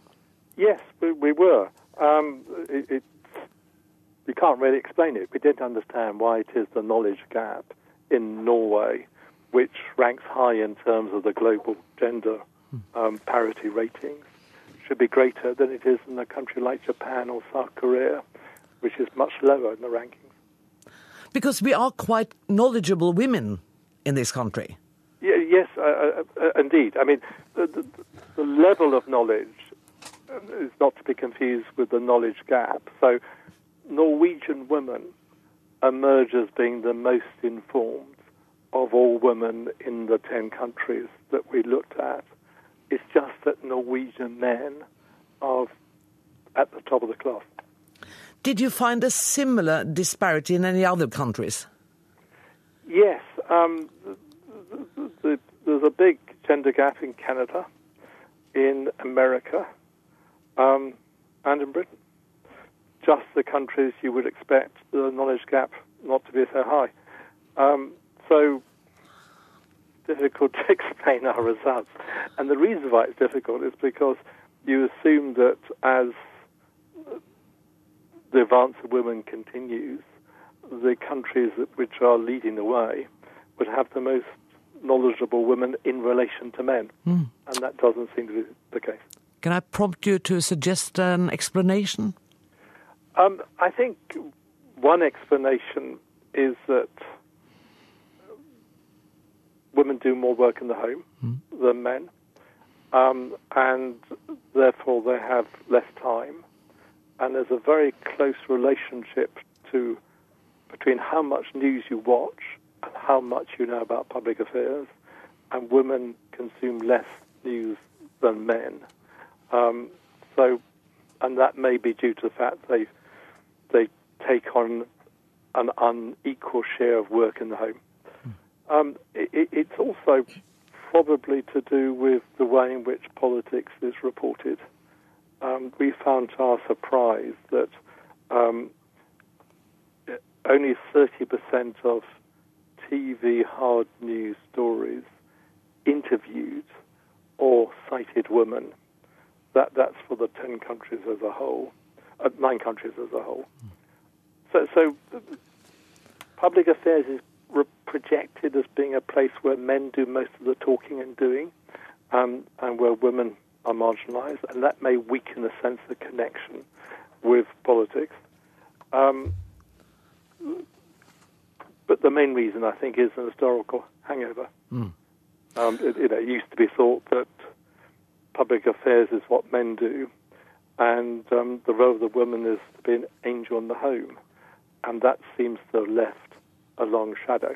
Yes, we, we were. Um, it, it, we can't really explain it. We didn't understand why it is the knowledge gap in Norway, which ranks high in terms of the global gender hmm. um, parity ratings should be greater than it is in a country like Japan or South Korea, which is much lower in the rankings. Because we are quite knowledgeable women in this country. Yes, uh, uh, uh, indeed. I mean, the, the, the, level of knowledge is not to be confused with the knowledge gap. So, Norwegian women emerge as being the most informed of all women in the 10 countries that we looked at. It's just that Norwegian men are at the top of the class. Did you find a similar disparity in any other countries? Yes. Um, there's a big gender gap in Canada, in America, um, and in Britain. Just the countries you would expect the knowledge gap not to be so high. Um, so difficult to explain our results. And the reason why it's difficult is because you assume that as the advance of women continues, the countries which are leading the way would have the most knowledgeable women in relation to men. Mm. And that doesn't seem to be the case. Can I prompt you to suggest an explanation? Um, I think one explanation is that women do more work in the home mm. than men, um, and therefore they have less time. And there's a very close relationship to between how much news you watch how much you know about public affairs, and women consume less news than men. Um, so, and that may be due to the fact they they take on an unequal share of work in the home. Um, it, it's also probably to do with the way in which politics is reported. Um, we found to our surprise that um, only 30% of TV hard news stories interviewed or cited women. That, that's for the 10 countries as a whole, uh, nine countries as a whole. So, so public affairs is projected as being a place where men do most of the talking and doing, um, and where women are marginalised, and that may weaken the sense of connection with politics. Um, but the main reason, I think, is an historical hangover. Mm. Um, it, you know, it used to be thought that public affairs is what men do, and um, the role of the woman is to be an angel in the home, and that seems to have left a long shadow.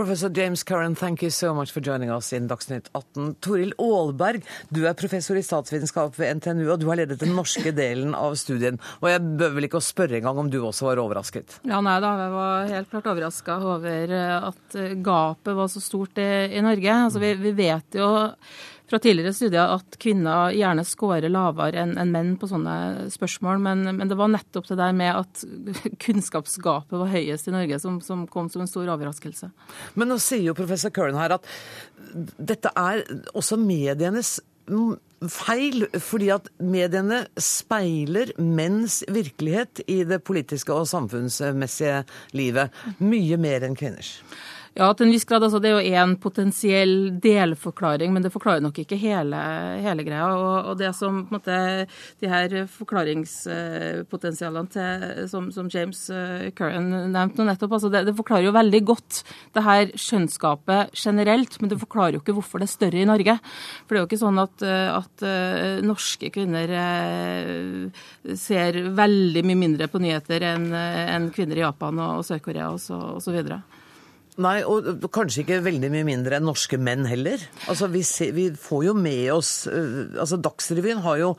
Professor James Curran, thank you so much for joining us in Dagsnytt 18. Toril Aalberg, du er professor i statsvitenskap ved NTNU, og du har ledet den norske delen av studien. Og jeg bør vel ikke å spørre engang om du også var overrasket? Ja, nei da, jeg var helt klart overraska over at gapet var så stort i, i Norge. Altså, vi, vi vet jo fra tidligere studier at kvinner gjerne scorer lavere enn en menn på sånne spørsmål, men, men, det var nettopp det der med at kunnskapsgapet var høyest i Norge som, som kom som en stor overraskelse. Men nå sier jo professor Curran her at dette er også medienes feil, fordi at mediene speiler menns virkelighet i det politiske og samfunnsmessige livet mye mer enn kvinners. Ja, til en viss grad. Altså, det er jo én potensiell delforklaring, men det forklarer nok ikke hele, hele greia. Og, og, det som på en måte, de her forklaringspotensialene til, som, som, James eh, Curran nevnte nå nettopp, altså det, det, forklarer jo veldig godt det her skjønnsgapet generelt, men det forklarer jo ikke hvorfor det er større i Norge. For det er jo ikke sånn at, at uh, norske kvinner ser veldig mye mindre på nyheter enn en kvinner i Japan og, og Sør-Korea osv. Nei, og kanskje ikke veldig mye mindre enn norske menn heller. Altså, vi, ser, vi får jo med oss altså Dagsrevyen har jo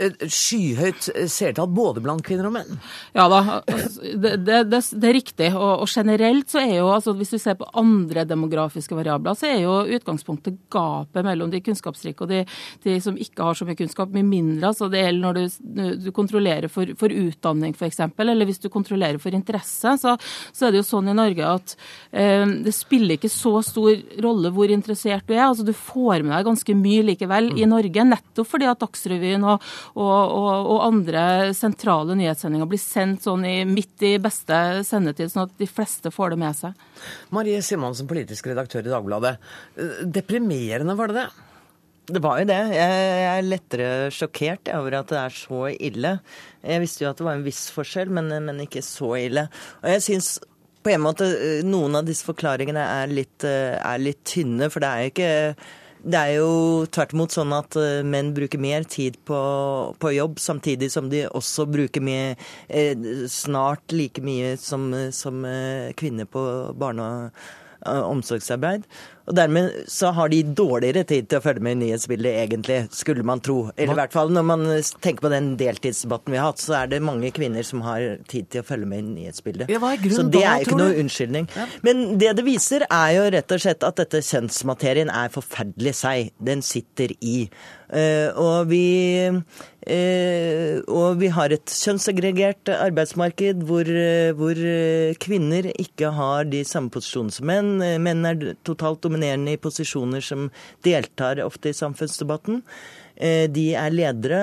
skyhøyt seertall både blant kvinner og menn? Ja da, altså, det, det, det, det er riktig. Og, og, generelt så er jo, altså hvis du ser på andre demografiske variabler, så er jo utgangspunktet gapet mellom de kunnskapsrike og de, de som ikke har så mye kunnskap, mye mindre. altså Det gjelder når du, du kontrollerer for, for utdanning f.eks., eller hvis du kontrollerer for interesse, så, så, er det jo sånn i Norge at eh, det spiller ikke så stor rolle hvor interessert du er. altså Du får med deg ganske mye likevel i Norge, nettopp fordi at Dagsrevyen og, og, og, og, andre sentrale nyhetssendinger blir sendt sånn i, midt i beste sendetid, sånn at de fleste får det med seg. Marie Simonsen, politisk redaktør i Dagbladet. Deprimerende, var det det? Det var jo det. Jeg er lettere sjokkert over at det er så ille. Jeg visste jo at det var en viss forskjell, men, men ikke så ille. Og jeg syns på en måte noen av disse forklaringene er litt, er litt tynne, for det er jo ikke det er jo tvert imot sånn at eh, menn bruker mer tid på, på jobb, samtidig som de også bruker mye, eh, snart like mye som, som eh, kvinner på barne- og omsorgsarbeid. Og dermed så har de dårligere tid til å følge med i nyhetsbildet, egentlig, skulle man tro. Eller i hvert fall når man tenker på den deltidsdebatten vi har hatt, så er det mange kvinner som har tid til å følge med i nyhetsbildet. Ja, så det er ikke noe unnskyldning. Ja. Men det det viser, er jo rett og slett at dette kjønnsmaterien er forferdelig seig. Den sitter i. Uh, og vi og vi har et kjønnsaggregert arbeidsmarked hvor, uh, hvor, kvinner ikke har de samme posisjonene som menn. Menn er totalt dominerende i posisjoner som deltar ofte i samfunnsdebatten. Eh, de er ledere.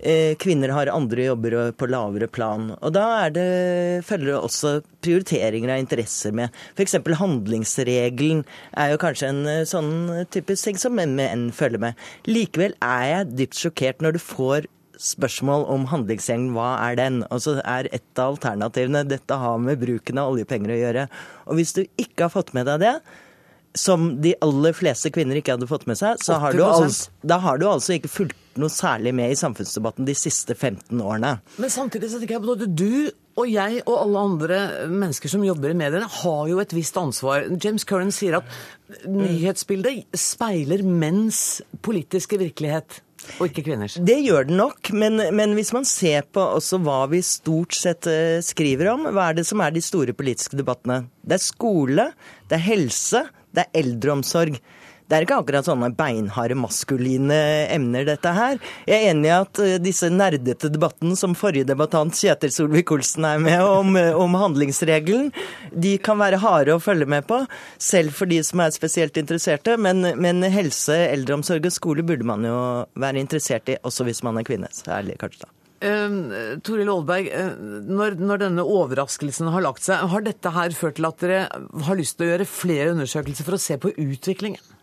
Eh, kvinner har andre jobber på lavere plan. Og da det, følger det også prioriteringer av interesser med. F.eks. handlingsregelen er jo kanskje en eh, sånn typisk ting som menn følger med. Likevel er jeg dypt sjokkert når du får spørsmål om handlingsregelen, hva er den? Og så er et av alternativene dette har med bruken av oljepenger å gjøre. Og hvis du ikke har fått med deg det, som de aller fleste kvinner ikke hadde fått med seg, så har du altså, da har du altså ikke fulgt noe særlig med i samfunnsdebatten de siste 15 årene. Men samtidig så tenker jeg på at du og jeg og alle andre mennesker som jobber i mediene, har jo et visst ansvar. James Curran sier at nyhetsbildet speiler menns politiske virkelighet, og ikke kvinners. Det gjør den nok, men, men hvis man ser på også hva vi stort sett eh, skriver om, hva er det som er de store politiske debattene? Det er skole, det er helse, det er eldreomsorg. Det er ikke akkurat sånne beinharde maskuline emner, dette her. Jeg er enig i at eh, disse nerdete debattene som forrige debattant Kjetil Solvik-Olsen er med om, eh, om handlingsregelen, de kan være harde å følge med på, selv for de som er spesielt interesserte. Men, men helse, eldreomsorg og skole burde man jo være interessert i, også hvis man er kvinne. Særlig kanskje da. Uh, Toril Aalberg, uh, når, når denne overraskelsen har lagt seg, har dette her ført til at dere har lyst til å gjøre flere undersøkelser for å se på utviklingen?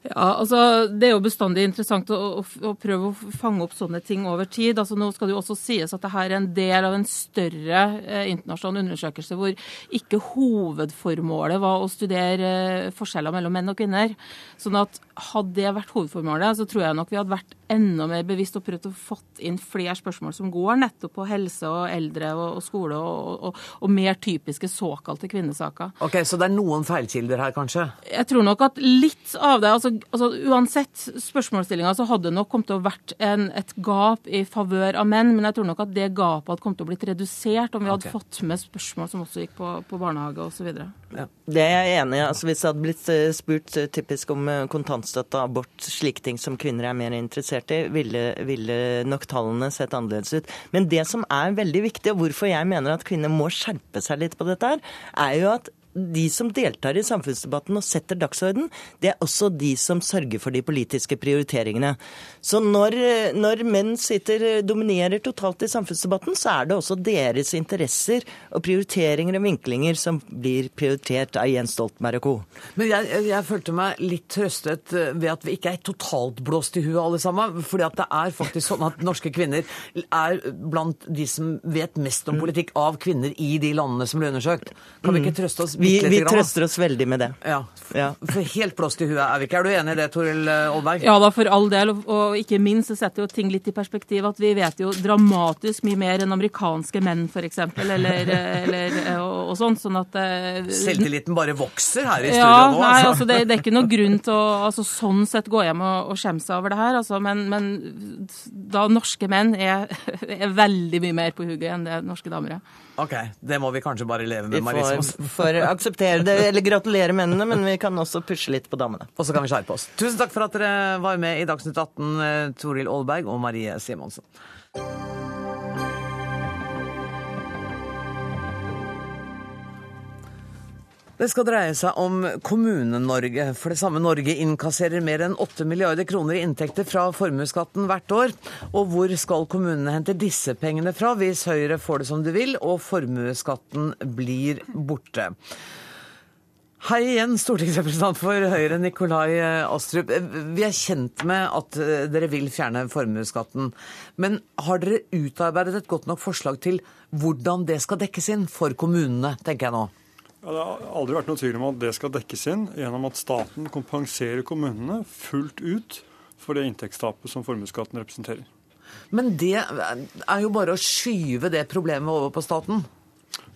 Ja, altså Det er jo bestandig interessant å, å, prøve å fange opp sånne ting over tid. Altså Nå skal det jo også sies at dette er en del av en større eh, internasjonal undersøkelse hvor ikke hovedformålet var å studere eh, forskjeller mellom menn og kvinner. Sånn at Hadde det vært hovedformålet, så tror jeg nok vi hadde vært enda mer bevisst og prøvd å fått inn flere spørsmål som går nettopp på helse og eldre og, og skole og, og, og mer typiske såkalte kvinnesaker. Ok, Så det er noen feilkilder her, kanskje? Jeg tror nok at litt av det altså, altså Uansett spørsmålsstillinga så hadde det nok kommet til å vært en, et gap i favør av menn, men jeg tror nok at det gapet hadde kommet til å blitt redusert om vi hadde okay. fått med spørsmål som også gikk på, på barnehage osv. Ja. Det er jeg enig i. Altså, hvis det hadde blitt eh, spurt eh, typisk om eh, kontantstøtte, abort, slike ting som kvinner er mer interessert i, ville, ville nok tallene sett annerledes ut. Men det som er veldig viktig, og hvorfor jeg mener at kvinner må skjerpe seg litt på dette, her, er jo at de som deltar i samfunnsdebatten og setter dagsorden, det er også de som sørger for de politiske prioriteringene. Så når, når menn sitter, dominerer totalt i samfunnsdebatten, så er det også deres interesser og prioriteringer og vinklinger som blir prioritert av Jens Stoltenberg og co. Men jeg, jeg, følte meg litt trøstet eh, ved at vi ikke er totalt blåst i huet alle sammen. fordi at det er faktisk sånn at norske kvinner er blant de som vet mest om politikk av kvinner i de landene som ble undersøkt. Kan vi ikke trøste oss Vi, vi trøster oss veldig med det. Ja. For helt blåst i huet er vi ikke. Er du enig i det, Toril Aalberg? Ja da, for all del. Og, ikke minst så setter jo ting litt i perspektiv at vi vet jo dramatisk mye mer enn amerikanske menn, f.eks. Eller, eller og, og sånn. Sånn at eh, Selvtilliten bare vokser her i studio ja, nå. Nei, altså det, det er ikke noe grunn til å altså, sånn sett gå hjem og, og skjemme seg over det her. Altså, men, men da norske menn er, er veldig mye mer på hugget enn det norske damer er. Ok, det må vi kanskje bare leve med, Marie får, får akseptere det, eller gratulere mennene, men vi kan også pushe litt på damene. Og så kan vi skjerpe oss. Tusen takk for at dere var med i Dagsnytt 18, eh, Toril Aalberg og Marie Simonsen. Det skal dreie seg om Kommune-Norge, for det samme Norge innkasserer mer enn 8 milliarder kroner i inntekter fra formuesskatten hvert år. Og hvor skal kommunene hente disse pengene fra hvis Høyre får det som de vil og formuesskatten blir borte? Hei igjen, stortingsrepresentant for Høyre, Nikolai Astrup. Vi er kjent med at eh, dere vil fjerne formuesskatten. Men har dere utarbeidet et godt nok forslag til hvordan det skal dekkes inn for kommunene, tenker jeg nå? Ja, det har aldri vært noe tvil om at det skal dekkes inn gjennom at staten kompenserer kommunene fullt ut for det inntektstapet som formuesskatten representerer. Men det er jo bare å skyve det problemet over på staten.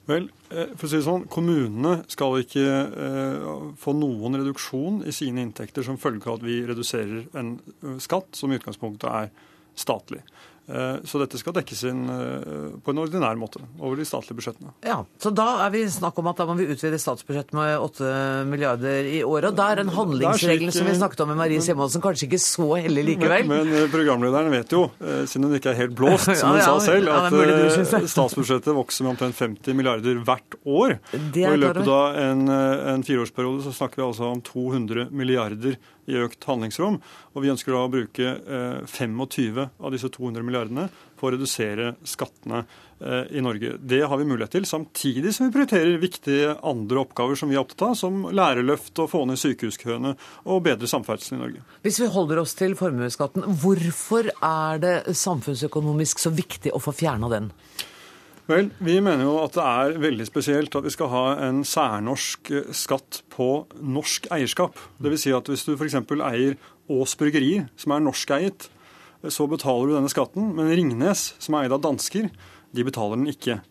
Vel, eh, for å si det sånn, Kommunene skal ikke eh, få noen reduksjon i sine inntekter som følge av at vi reduserer en eh, skatt som i utgangspunktet er statlig. Eh, så dette skal dekkes inn eh, på en ordinær måte over de statlige budsjettene. Ja, Så da er vi snakk om at da må vi utvide statsbudsjettet med 8 milliarder i året. Og da er den handlingsregelen som vi snakket om med Marie Simonsen, kanskje ikke så hellig likevel. Men, men eh, programlederen vet jo, eh, siden hun ikke er helt blåst, som hun Ja, ja, sa selv, at eh, det. statsbudsjettet vokser med omtrent 50 milliarder hvert år. Og i løpet av en, eh, en fireårsperiode så snakker vi altså om 200 milliarder i økt handlingsrom. Og vi ønsker da å bruke eh, 25 av disse 200 milliardene på å redusere skattene eh, i Norge. Det har vi mulighet til, samtidig som vi prioriterer viktige andre oppgaver som vi er opptatt av, som lærerløft og få ned sykehuskøene og bedre samferdsel i Norge. Hvis vi holder oss til formuesskatten, hvorfor er det samfunnsøkonomisk så viktig å få fjerna den? Vel, Vi mener jo at det er veldig spesielt at vi skal ha en særnorsk eh, skatt på norsk eierskap. Dvs. Si at hvis du f.eks. eier Aas Bryggeri, som er norskeiet, så betaler du denne skatten. Men Ringnes, som er eid av dansker, de betaler den ikke.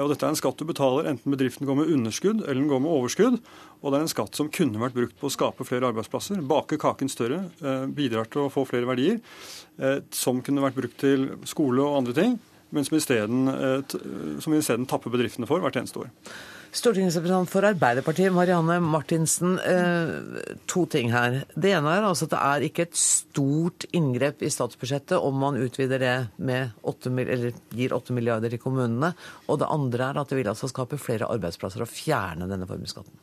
Og Dette er en skatt du betaler enten bedriften går med underskudd eller den går med overskudd. Og det er en skatt som kunne vært brukt på å skape flere arbeidsplasser, bake kaken større, eh, bidrar til å få flere verdier, eh, som kunne vært brukt til skole og andre ting, men som isteden isteden tapper bedriftene for hvert eneste år. Stortingsrepresentant for Arbeiderpartiet, Marianne Martinsen. Eh, to ting her. Det ene er altså at det er ikke et stort inngrep i statsbudsjettet om man utvider det med 8, eller gir 8 milliarder til kommunene. Og det andre er at det vil altså skape flere arbeidsplasser å fjerne denne formuesskatten.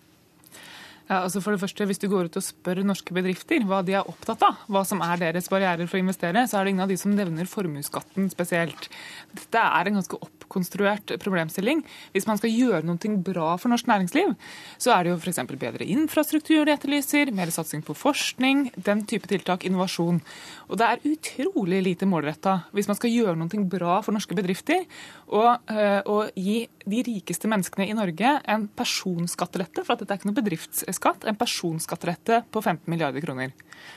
Ja, altså for det første, Hvis du går ut og spør norske bedrifter hva de er opptatt av, hva som er deres barrierer for å investere, så er det ingen av de som nevner formuesskatten spesielt. Dette er en ganske oppkonstruert problemstilling. Hvis man skal gjøre noe bra for norsk næringsliv, så er det jo f.eks. bedre infrastruktur de etterlyser, mer satsing på forskning, den type tiltak, innovasjon. Og det er utrolig lite målretta hvis man skal gjøre noe bra for norske bedrifter, og, eh, og gi de rikeste menneskene i Norge en personskattelette, for at dette er ikke noe bedriftsskatt, en personskattelette på 15 milliarder kroner.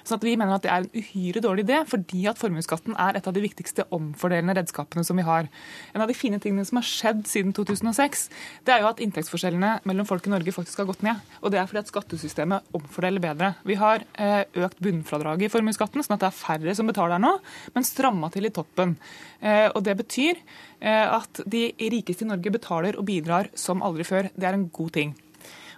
Sånn at Vi mener at det er en uhyre dårlig idé, fordi at formuesskatten er et av de viktigste omfordelende redskapene som vi har. En av de fine tingene som har skjedd siden 2006, det er jo at inntektsforskjellene mellom folk i Norge faktisk har gått ned. Og det er fordi at skattesystemet omfordeler bedre. Vi har eh, økt bunnfradraget i formuesskatten, sånn at det er færre som betaler nå, men stramma til i toppen. Eh, og det betyr eh, at de rikeste i Norge betaler og bidrar som aldri før. Det er en god ting.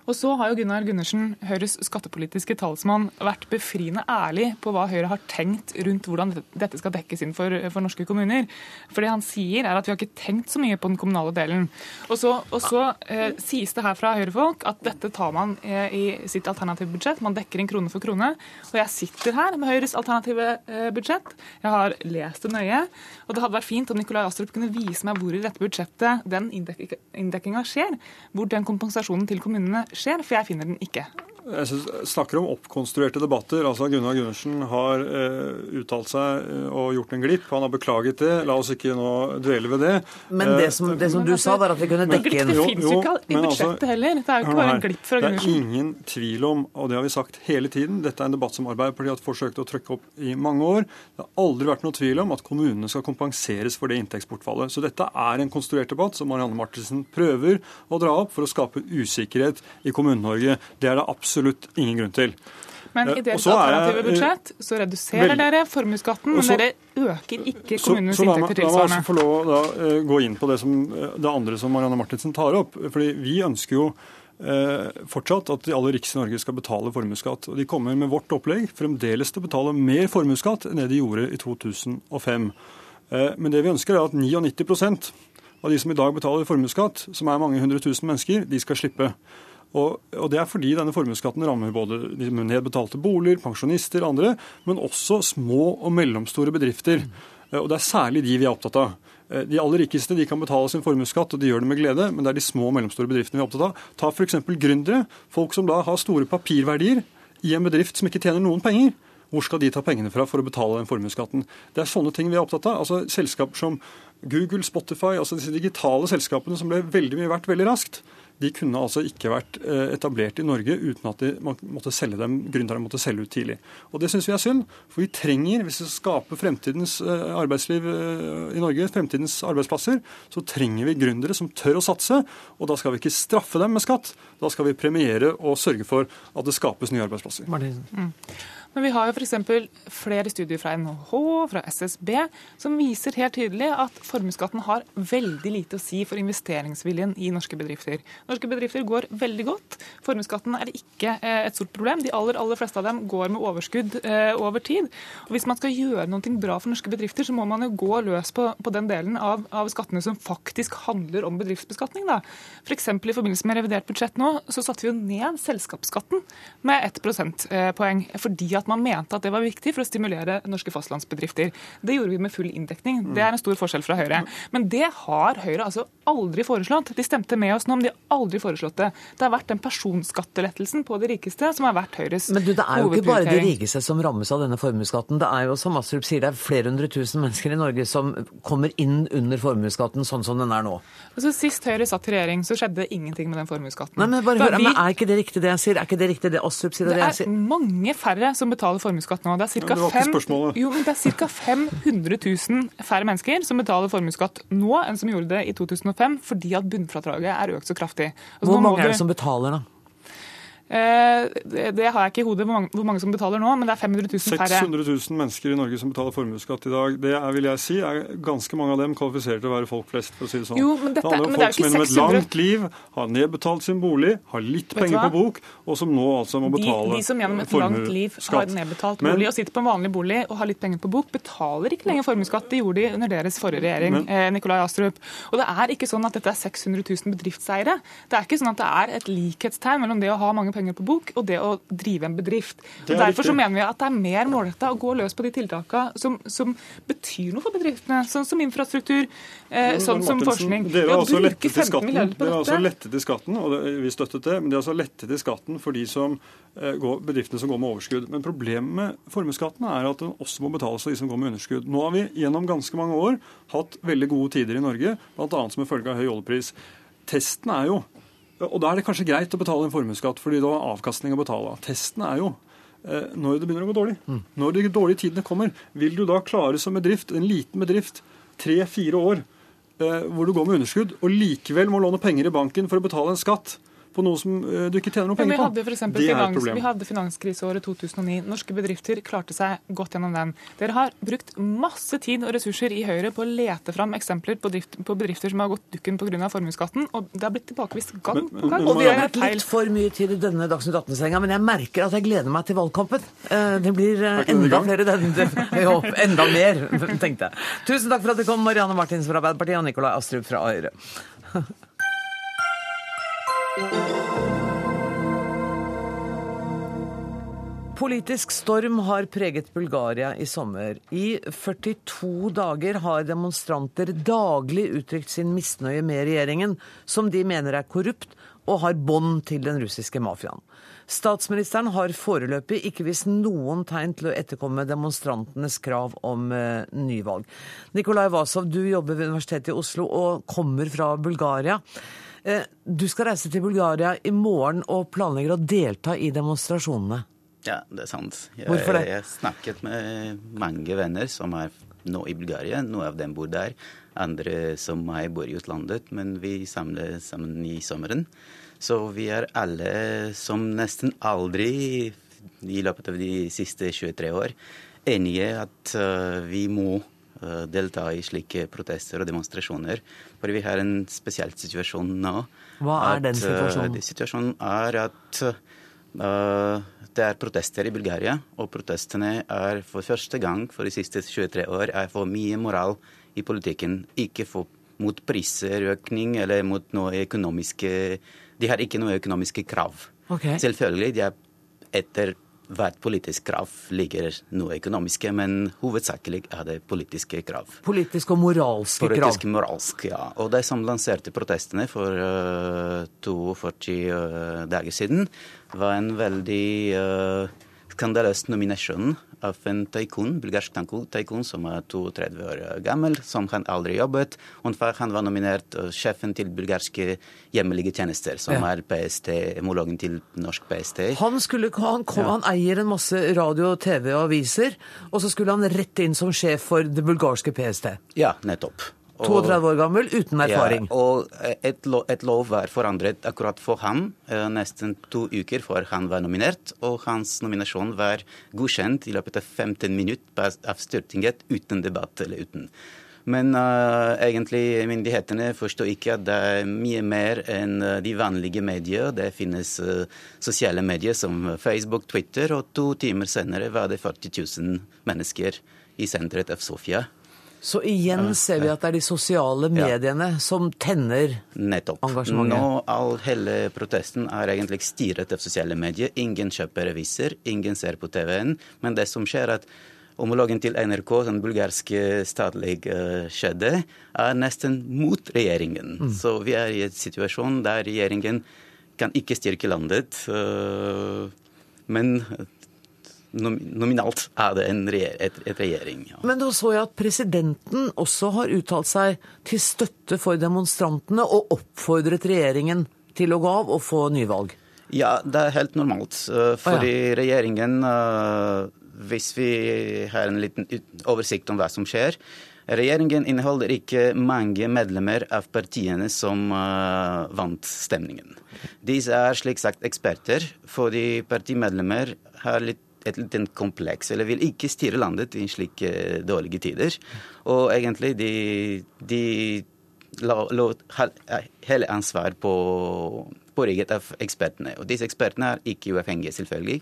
Og så har jo Gunnar Gundersen, Høyres skattepolitiske talsmann, vært befriende ærlig på hva Høyre har tenkt rundt hvordan dette skal dekkes inn for, for norske kommuner. For det han sier, er at vi har ikke tenkt så mye på den kommunale delen. Og så, og så eh, sies det her fra Høyre-folk at dette tar man eh, i sitt alternative budsjett. Man dekker inn krone for krone. Og jeg sitter her med Høyres alternative eh, budsjett. Jeg har lest det nøye. Og det hadde vært fint om Nikolai Astrup kunne vise meg hvor i dette budsjettet den inndekkinga skjer. Hvor den kompensasjonen til kommunene skjer, for jeg finner den ikke. Jeg synes, snakker om oppkonstruerte debatter. altså Gunnar Gundersen har eh, uttalt seg uh, og gjort en glipp. Han har beklaget det. La oss ikke nå dvele ved det. Men det som, det som du sa, var at vi kunne dekke inn Det finnes jo ikke i altså, budsjettet altså, heller. Det er jo ikke bare en glipp fra Gundersen. Det er ingen tvil om, og det har vi sagt hele tiden, dette er en debatt som Arbeiderpartiet har forsøkt å trykke opp i mange år. Det har aldri vært noe tvil om at kommunene skal kompenseres for det inntektsbortfallet. Så dette er en konstruert debatt som Marianne Martinsen prøver å dra opp for å skape usikkerhet i Kommune-Norge. Det er det absolutt absolutt ingen grunn til. Men i deres alternative budsjett så reduserer vel, dere formuesskatten, men dere øker ikke kommunenes inntekter tilsvarende. La meg få lov å da, gå inn på det, som, det andre som Marianne Martinsen tar opp. fordi Vi ønsker jo eh, fortsatt at de aller rikeste i Norge skal betale formuesskatt. Og de kommer med vårt opplegg fremdeles til å betale mer formuesskatt enn det de gjorde i 2005. Men det vi ønsker er at 99% av de som i dag betaler formuesskatt, som er mange hundre tusen mennesker, de skal slippe. Og, og Det er fordi denne formuesskatten rammer både de nedbetalte boliger, pensjonister og andre, men også små og mellomstore bedrifter. Eh, og Det er særlig de vi er opptatt av. Eh, de aller rikeste de kan betale sin formuesskatt, og de gjør det med glede, men det er de små og mellomstore bedriftene vi er opptatt av. Ta f.eks. gründere, folk som da har store papirverdier i en bedrift som ikke tjener noen penger. Hvor skal de ta pengene fra for å betale den formuesskatten? Det er sånne ting vi er opptatt av. Altså Selskaper som Google, Spotify, altså disse digitale selskapene som ble veldig mye verdt veldig raskt de kunne altså ikke vært eh, etablert i Norge uten at de måtte selge dem, gründerne måtte selge ut tidlig. Og Det syns vi er synd, for vi trenger, hvis vi skal skape fremtidens eh, arbeidsliv eh, i Norge, fremtidens arbeidsplasser, så trenger vi gründere som tør å satse. Og da skal vi ikke straffe dem med skatt, da skal vi premiere og sørge for at det skapes nye arbeidsplasser. Mm. Men vi har jo f.eks. flere studier fra NHH, fra SSB, som viser helt tydelig at formuesskatten har veldig lite å si for investeringsviljen i norske bedrifter. Norske bedrifter går veldig godt. Formuesskatten er ikke eh, et stort problem. De aller, aller fleste av dem går med overskudd eh, over tid. Og Hvis man skal gjøre noe bra for norske bedrifter, så må man jo gå løs på, på den delen av, av, skattene som faktisk handler om bedriftsbeskatning. F.eks. i forbindelse med revidert budsjett nå, så satte vi jo ned selskapsskatten med ett prosentpoeng. fordi at at man mente at det var viktig for å stimulere norske fastlandsbedrifter. Det gjorde vi med full inndekning. Det er en stor forskjell fra Høyre. Men det har Høyre altså aldri foreslått. De stemte med oss nå, men de har aldri foreslått det. Det har vært den personskattelettelsen på de rikeste som har vært Høyres Men du, det er jo ikke bare de rikeste som rammes av denne formuesskatten. Det er jo, som Astrup sier, det er flere hundre tusen mennesker i Norge som kommer inn under formuesskatten sånn som den er nå. Altså, sist Høyre satt i regjering, så skjedde ingenting med den formuesskatten. Nei, men bare hør, vi- men Er ikke det riktig det jeg sier? Er ikke det riktig det Astrup sier? Det det jeg er sier? mange færre som betaler formuesskatt nå. Det er ca. jo, det er ca. 500 000 færre mennesker som betaler formuesskatt nå enn som gjorde det i 2005, fordi at bunnfradraget er økt så kraftig. Altså, Hvor mange er det som betaler, da? Eh, det, har jeg ikke i hodet hvor mange, som betaler nå, men det er 500 000 færre. 600 000 mennesker i Norge som betaler formuesskatt i dag. Det er, vil jeg si, er ganske mange av dem kvalifisert til å være folk flest, for å si det sånn. Jo, men dette- det handler om folk som gjennom et langt liv har nedbetalt sin bolig, har litt Vet penger på bok, og som nå altså må betale betale de som gjennom et langt liv har nedbetalt Men- bolig og sitter på en vanlig bolig og har litt penger på bok, betaler ikke lenger formuesskatt. Det gjorde de under deres forrige regjering, Men- eh, Nikolai Astrup. Og det er ikke sånn at dette er 600 000 bedriftseiere. Det er ikke sånn at det er et likhetstegn mellom det å ha mange penger på bok og det å drive en bedrift. Og er Derfor så mener vi at det er mer målretta å gå løs på de tiltakene som, som betyr noe for bedriftene, sånn som infrastruktur, eh, sånn som forskning. Dere har også lettet i skatten, dere har lettet i skatten, og det, vi støttet det, men de har altså lettet i skatten for de som, eh, går, bedriftene som går med overskudd. Men problemet med formuesskatten er at den også må betales av de som går med underskudd. Nå har vi gjennom ganske mange år hatt veldig gode tider i Norge, bl.a. som en følge av høy oljepris. Testen er jo og da er det kanskje greit å betale en formuesskatt, fordi da har avkastning å betale. Testen er jo eh, når det begynner å gå dårlig. Når de dårlige tidene kommer, vil du da klare som bedrift, en liten bedrift, tre-fire år eh, hvor du går med underskudd, og likevel må låne penger i banken for å betale en skatt på noe som eh, du ikke tjener noe Men vi penger hadde, for på. eksempel Det er finans, vi hadde finanskriseåret 2009. Norske bedrifter klarte seg godt gjennom den. Dere har brukt masse tid og ressurser i Høyre på å lete fram eksempler på, drift, på bedrifter som har gått dukken pga. formuesskatten, og det har blitt tilbakevist gang på gang. Og vi har er brukt litt for mye tid i denne Dagsnytt 18-sendinga, men jeg merker at jeg gleder meg til valgkampen. Eh, Det blir eh, enda flere den, det- Jo, enda mer, tenkte jeg. Tusen takk for at du kom, Marianne Martinsen fra Arbeiderpartiet og Nikolai Astrup fra Høyre. Politisk storm har preget Bulgaria i sommer. I 42 dager har demonstranter daglig uttrykt sin misnøye med regjeringen, som de mener er korrupt og har bånd til den russiske mafiaen. Statsministeren har foreløpig ikke vist noen tegn til å etterkomme demonstrantenes krav om eh, nyvalg. Nikolai Vasov, du jobber ved Universitetet i Oslo og kommer fra Bulgaria. Eh, du skal reise til Bulgaria i morgen og planlegger å delta i demonstrasjonene. Ja, det er sant. Jeg, Hvorfor det? Jeg har snakket med mange venner som er nå i Bulgaria. Noen av dem bor der, andre som meg bor i utlandet. Men vi samler sammen i sommeren. Så vi er alle som nesten aldri i løpet av de siste 23 år enige at eh, vi må eh, delta i slike protester og demonstrasjoner. For vi har en spesiell situasjon nå. Hva er den At, den situasjonen? det- situasjonen er at eh, det er protester i Bulgaria, og protestene er for første gang for de siste 23 år er for mye moral i politikken. Ikke for, mot priserøkning eller mot noe økonomiske De har ikke noe økonomiske krav. Okay. Selvfølgelig, de er etter hvert politisk krav ligger noe økonomiske, men hovedsakelig er det politiske krav. Politiske og moralske krav. Politisk moralsk, ja. Og de som lanserte protestene for uh, 42 uh, dager siden, var en veldig uh, skandaløs nominasjon av en taikun, bulgarsk taikon som er 32 år gammel, som han aldri jobbet. Og han var nominert uh, sjefen til bulgarske hjemmelige tjenester, som Ja. er PST, homologen til norsk PST. Han, skulle, han, kom, Ja. han eier en masse radio, TV og aviser, og så skulle han rett inn som sjef for det bulgarske PST. Ja, nettopp. Og- 32 år gammel, uten erfaring. Ja, og et, lov, et lov var forandret akkurat for ham eh, nesten to uker før han var nominert. Og hans nominasjon var godkjent i løpet av 15 minutter av Stortinget uten debatt eller uten. Men uh, egentlig myndighetene forstår ikke at det er mye mer enn eh, de vanlige medier. Det finnes uh, sosiale medier som Facebook, Twitter, og to timer senere var det 40 000 mennesker i senteret av Sofia. Så igjen ser vi at det er de sosiale mediene som tenner Nettopp. engasjementet. Nå all hele protesten er egentlig styret av sosiale medier. Ingen kjøper aviser, ingen ser på TV-en. Men det som skjer, er at homologen til NRK, den bulgarske statlige uh, skjedde, er nesten mot regjeringen. Mm. Så vi er i en situasjon der regjeringen kan ikke styrke landet. Uh, men nominalt er det en regjer et, et regjering. Ja. Men da så jeg at presidenten også har uttalt seg til støtte for demonstrantene og oppfordret regjeringen til å gå av og få nyvalg. Ja, det er helt normalt. Uh, fordi ah, ja. regjeringen, uh, hvis vi har en liten oversikt om hva som skjer Regjeringen inneholder ikke mange medlemmer av partiene som uh, vant stemningen. Disse er slik sagt eksperter, fordi partimedlemmer har litt et lite kompleks, eller vil ikke styre landet i slike dårlige tider. Og egentlig de, de la, la, hele ansvar på, på ryggen av ekspertene. Og disse ekspertene er ikke uavhengige, selvfølgelig.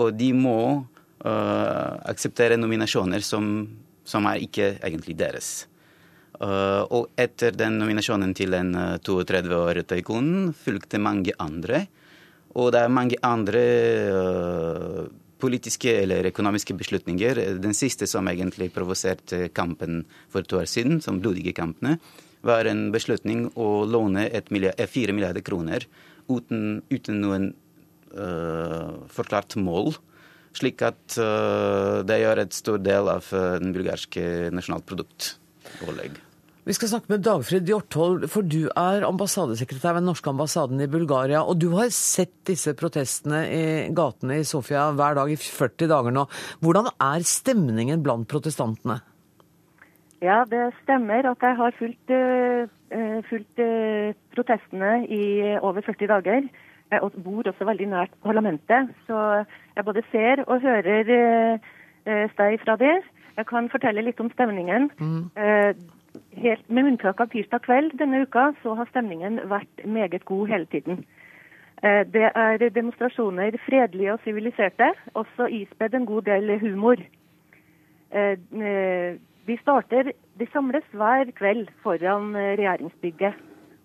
Og de må uh, akseptere nominasjoner som, som er ikke egentlig deres. Uh, og etter den nominasjonen til den uh, 32 år taikonen fulgte mange andre. Og det er mange andre uh, politiske eller økonomiske beslutninger. Den siste som egentlig provoserte kampen for to år siden, som blodige kampene, var en beslutning å låne milliard, 4 milliarder kroner uten, uten noen uh, forklart mål. Slik at uh, det gjør et stor del av uh, den bulgarske nasjonalprodukt. Vi skal snakke med Dagfrid Hjorthold, for du er ambassadesekretær ved den norske ambassaden i Bulgaria. Og du har sett disse protestene i gatene i Sofia hver dag i 40 dager nå. Hvordan er stemningen blant protestantene? Ja, det stemmer at jeg har fulgt, uh, fulgt uh, protestene i over 40 dager. Jeg bor også veldig nært parlamentet, så jeg både ser og hører støy fra det. Jeg kan fortelle litt om stemningen. Mm. Helt, med unntak av tirsdag kveld denne uka, så har stemningen vært meget god hele tiden. Det er demonstrasjoner fredelige og siviliserte, også ispedd en god del humor. De starter, de samles hver kveld foran regjeringsbygget.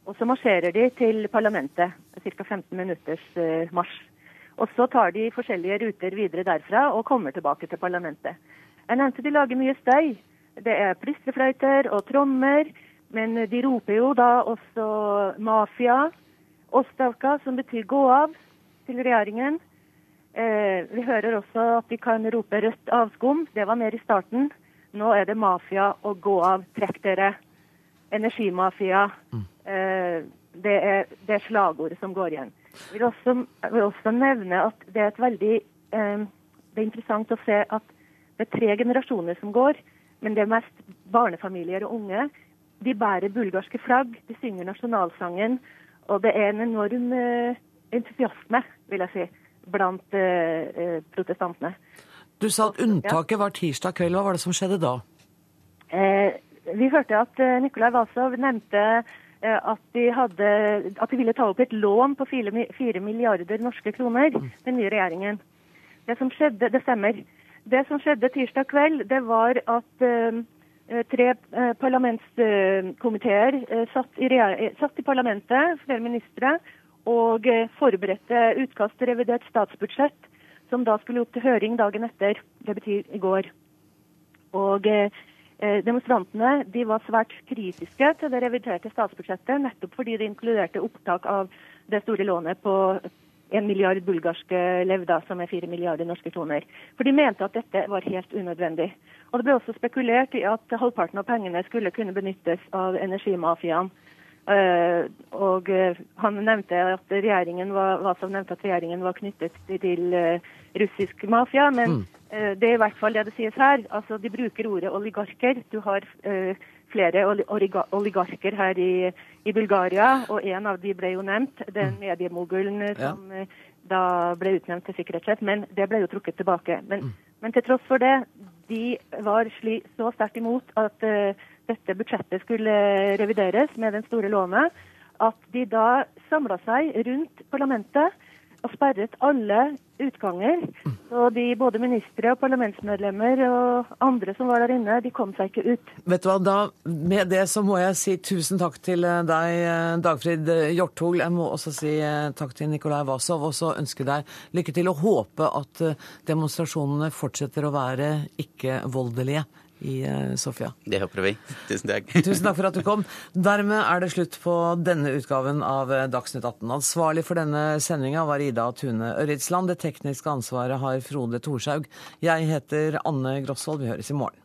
Og så marsjerer de til parlamentet, ca. 15 minutters marsj. Og så tar de forskjellige ruter videre derfra og kommer tilbake til parlamentet. Jeg nevnte de lager mye støy. Det er plistrefløyter og trommer, men de roper jo da også mafia. Ostavka, som betyr gå av, til regjeringen. Eh, vi hører også at de kan rope rødt avskum. Det var mer i starten. Nå er det mafia og gå av, trekk dere. Energimafia. Mm. Eh, det, er, det, er, slagordet som går igjen. Jeg vil også, jeg vil også nevne at det er et veldig eh, Det er interessant å se at det er tre generasjoner som går, men det er mest barnefamilier og unge. De bærer bulgarske flagg, de synger nasjonalsangen, og det er en enorm eh, entusiasme, vil jeg si, blant eh, protestantene. Du sa at unntaket var tirsdag kveld. Hva var det som skjedde da? Eh, vi hørte at eh, Nikolai Vasov nevnte eh, at, de hadde, at de ville ta opp et lån på 4 milliarder norske kroner, den nye regjeringen. Det som skjedde, det stemmer. Det som skjedde tirsdag kveld, det var at uh, tre uh, parlamentskomiteer uh, satt, satt, i parlamentet, flere ministre, og forberedte utkast til revidert statsbudsjett, som da skulle opp til høring dagen etter. Det betyr i går. Og Demonstrantene de var svært kritiske til det reviderte statsbudsjettet, nettopp fordi det inkluderte opptak av det store lånet på en milliard bulgarske lev, da, som er fire milliarder norske kroner. For de mente at dette var helt unødvendig. Og Det ble også spekulert i at halvparten av pengene skulle kunne benyttes av energimafiaen. Uh, og uh, han nevnte at regjeringen var, Vasov nevnte at regjeringen var knyttet til uh, russisk mafia, men mm. det er i hvert fall det det sies her. Altså, De bruker ordet oligarker. Du har flere oligarker her i, i, Bulgaria, og en av de ble jo nevnt, den mm. mediemogulen som ja. da ble utnevnt til sikkerhetssjef, men det ble jo trukket tilbake. Men, mm. men til tross for det, de var sli, så sterkt imot at uh, dette budsjettet skulle revideres med den store lånet, at de da samla seg rundt parlamentet og sperret alle utganger. Så de, både ministre og parlamentsmedlemmer og andre som var der inne, de kom seg ikke ut. Vet du hva, da, Med det så må jeg si tusen takk til eh, deg, eh, Dagfrid Hjorthol. Jeg må også si eh, takk til Nikolai Wasov, og så ønske deg lykke til og håpe at demonstrasjonene fortsetter å være ikke-voldelige i Sofia. Det håper vi. Tusen takk. Tusen takk for at du kom. Dermed er det slutt på denne utgaven av Dagsnytt 18. Ansvarlig for denne sendinga var Ida Tune Ørritsland. Det tekniske ansvaret har Frode Thorshaug. Jeg heter Anne Grosvold. Vi høres i morgen.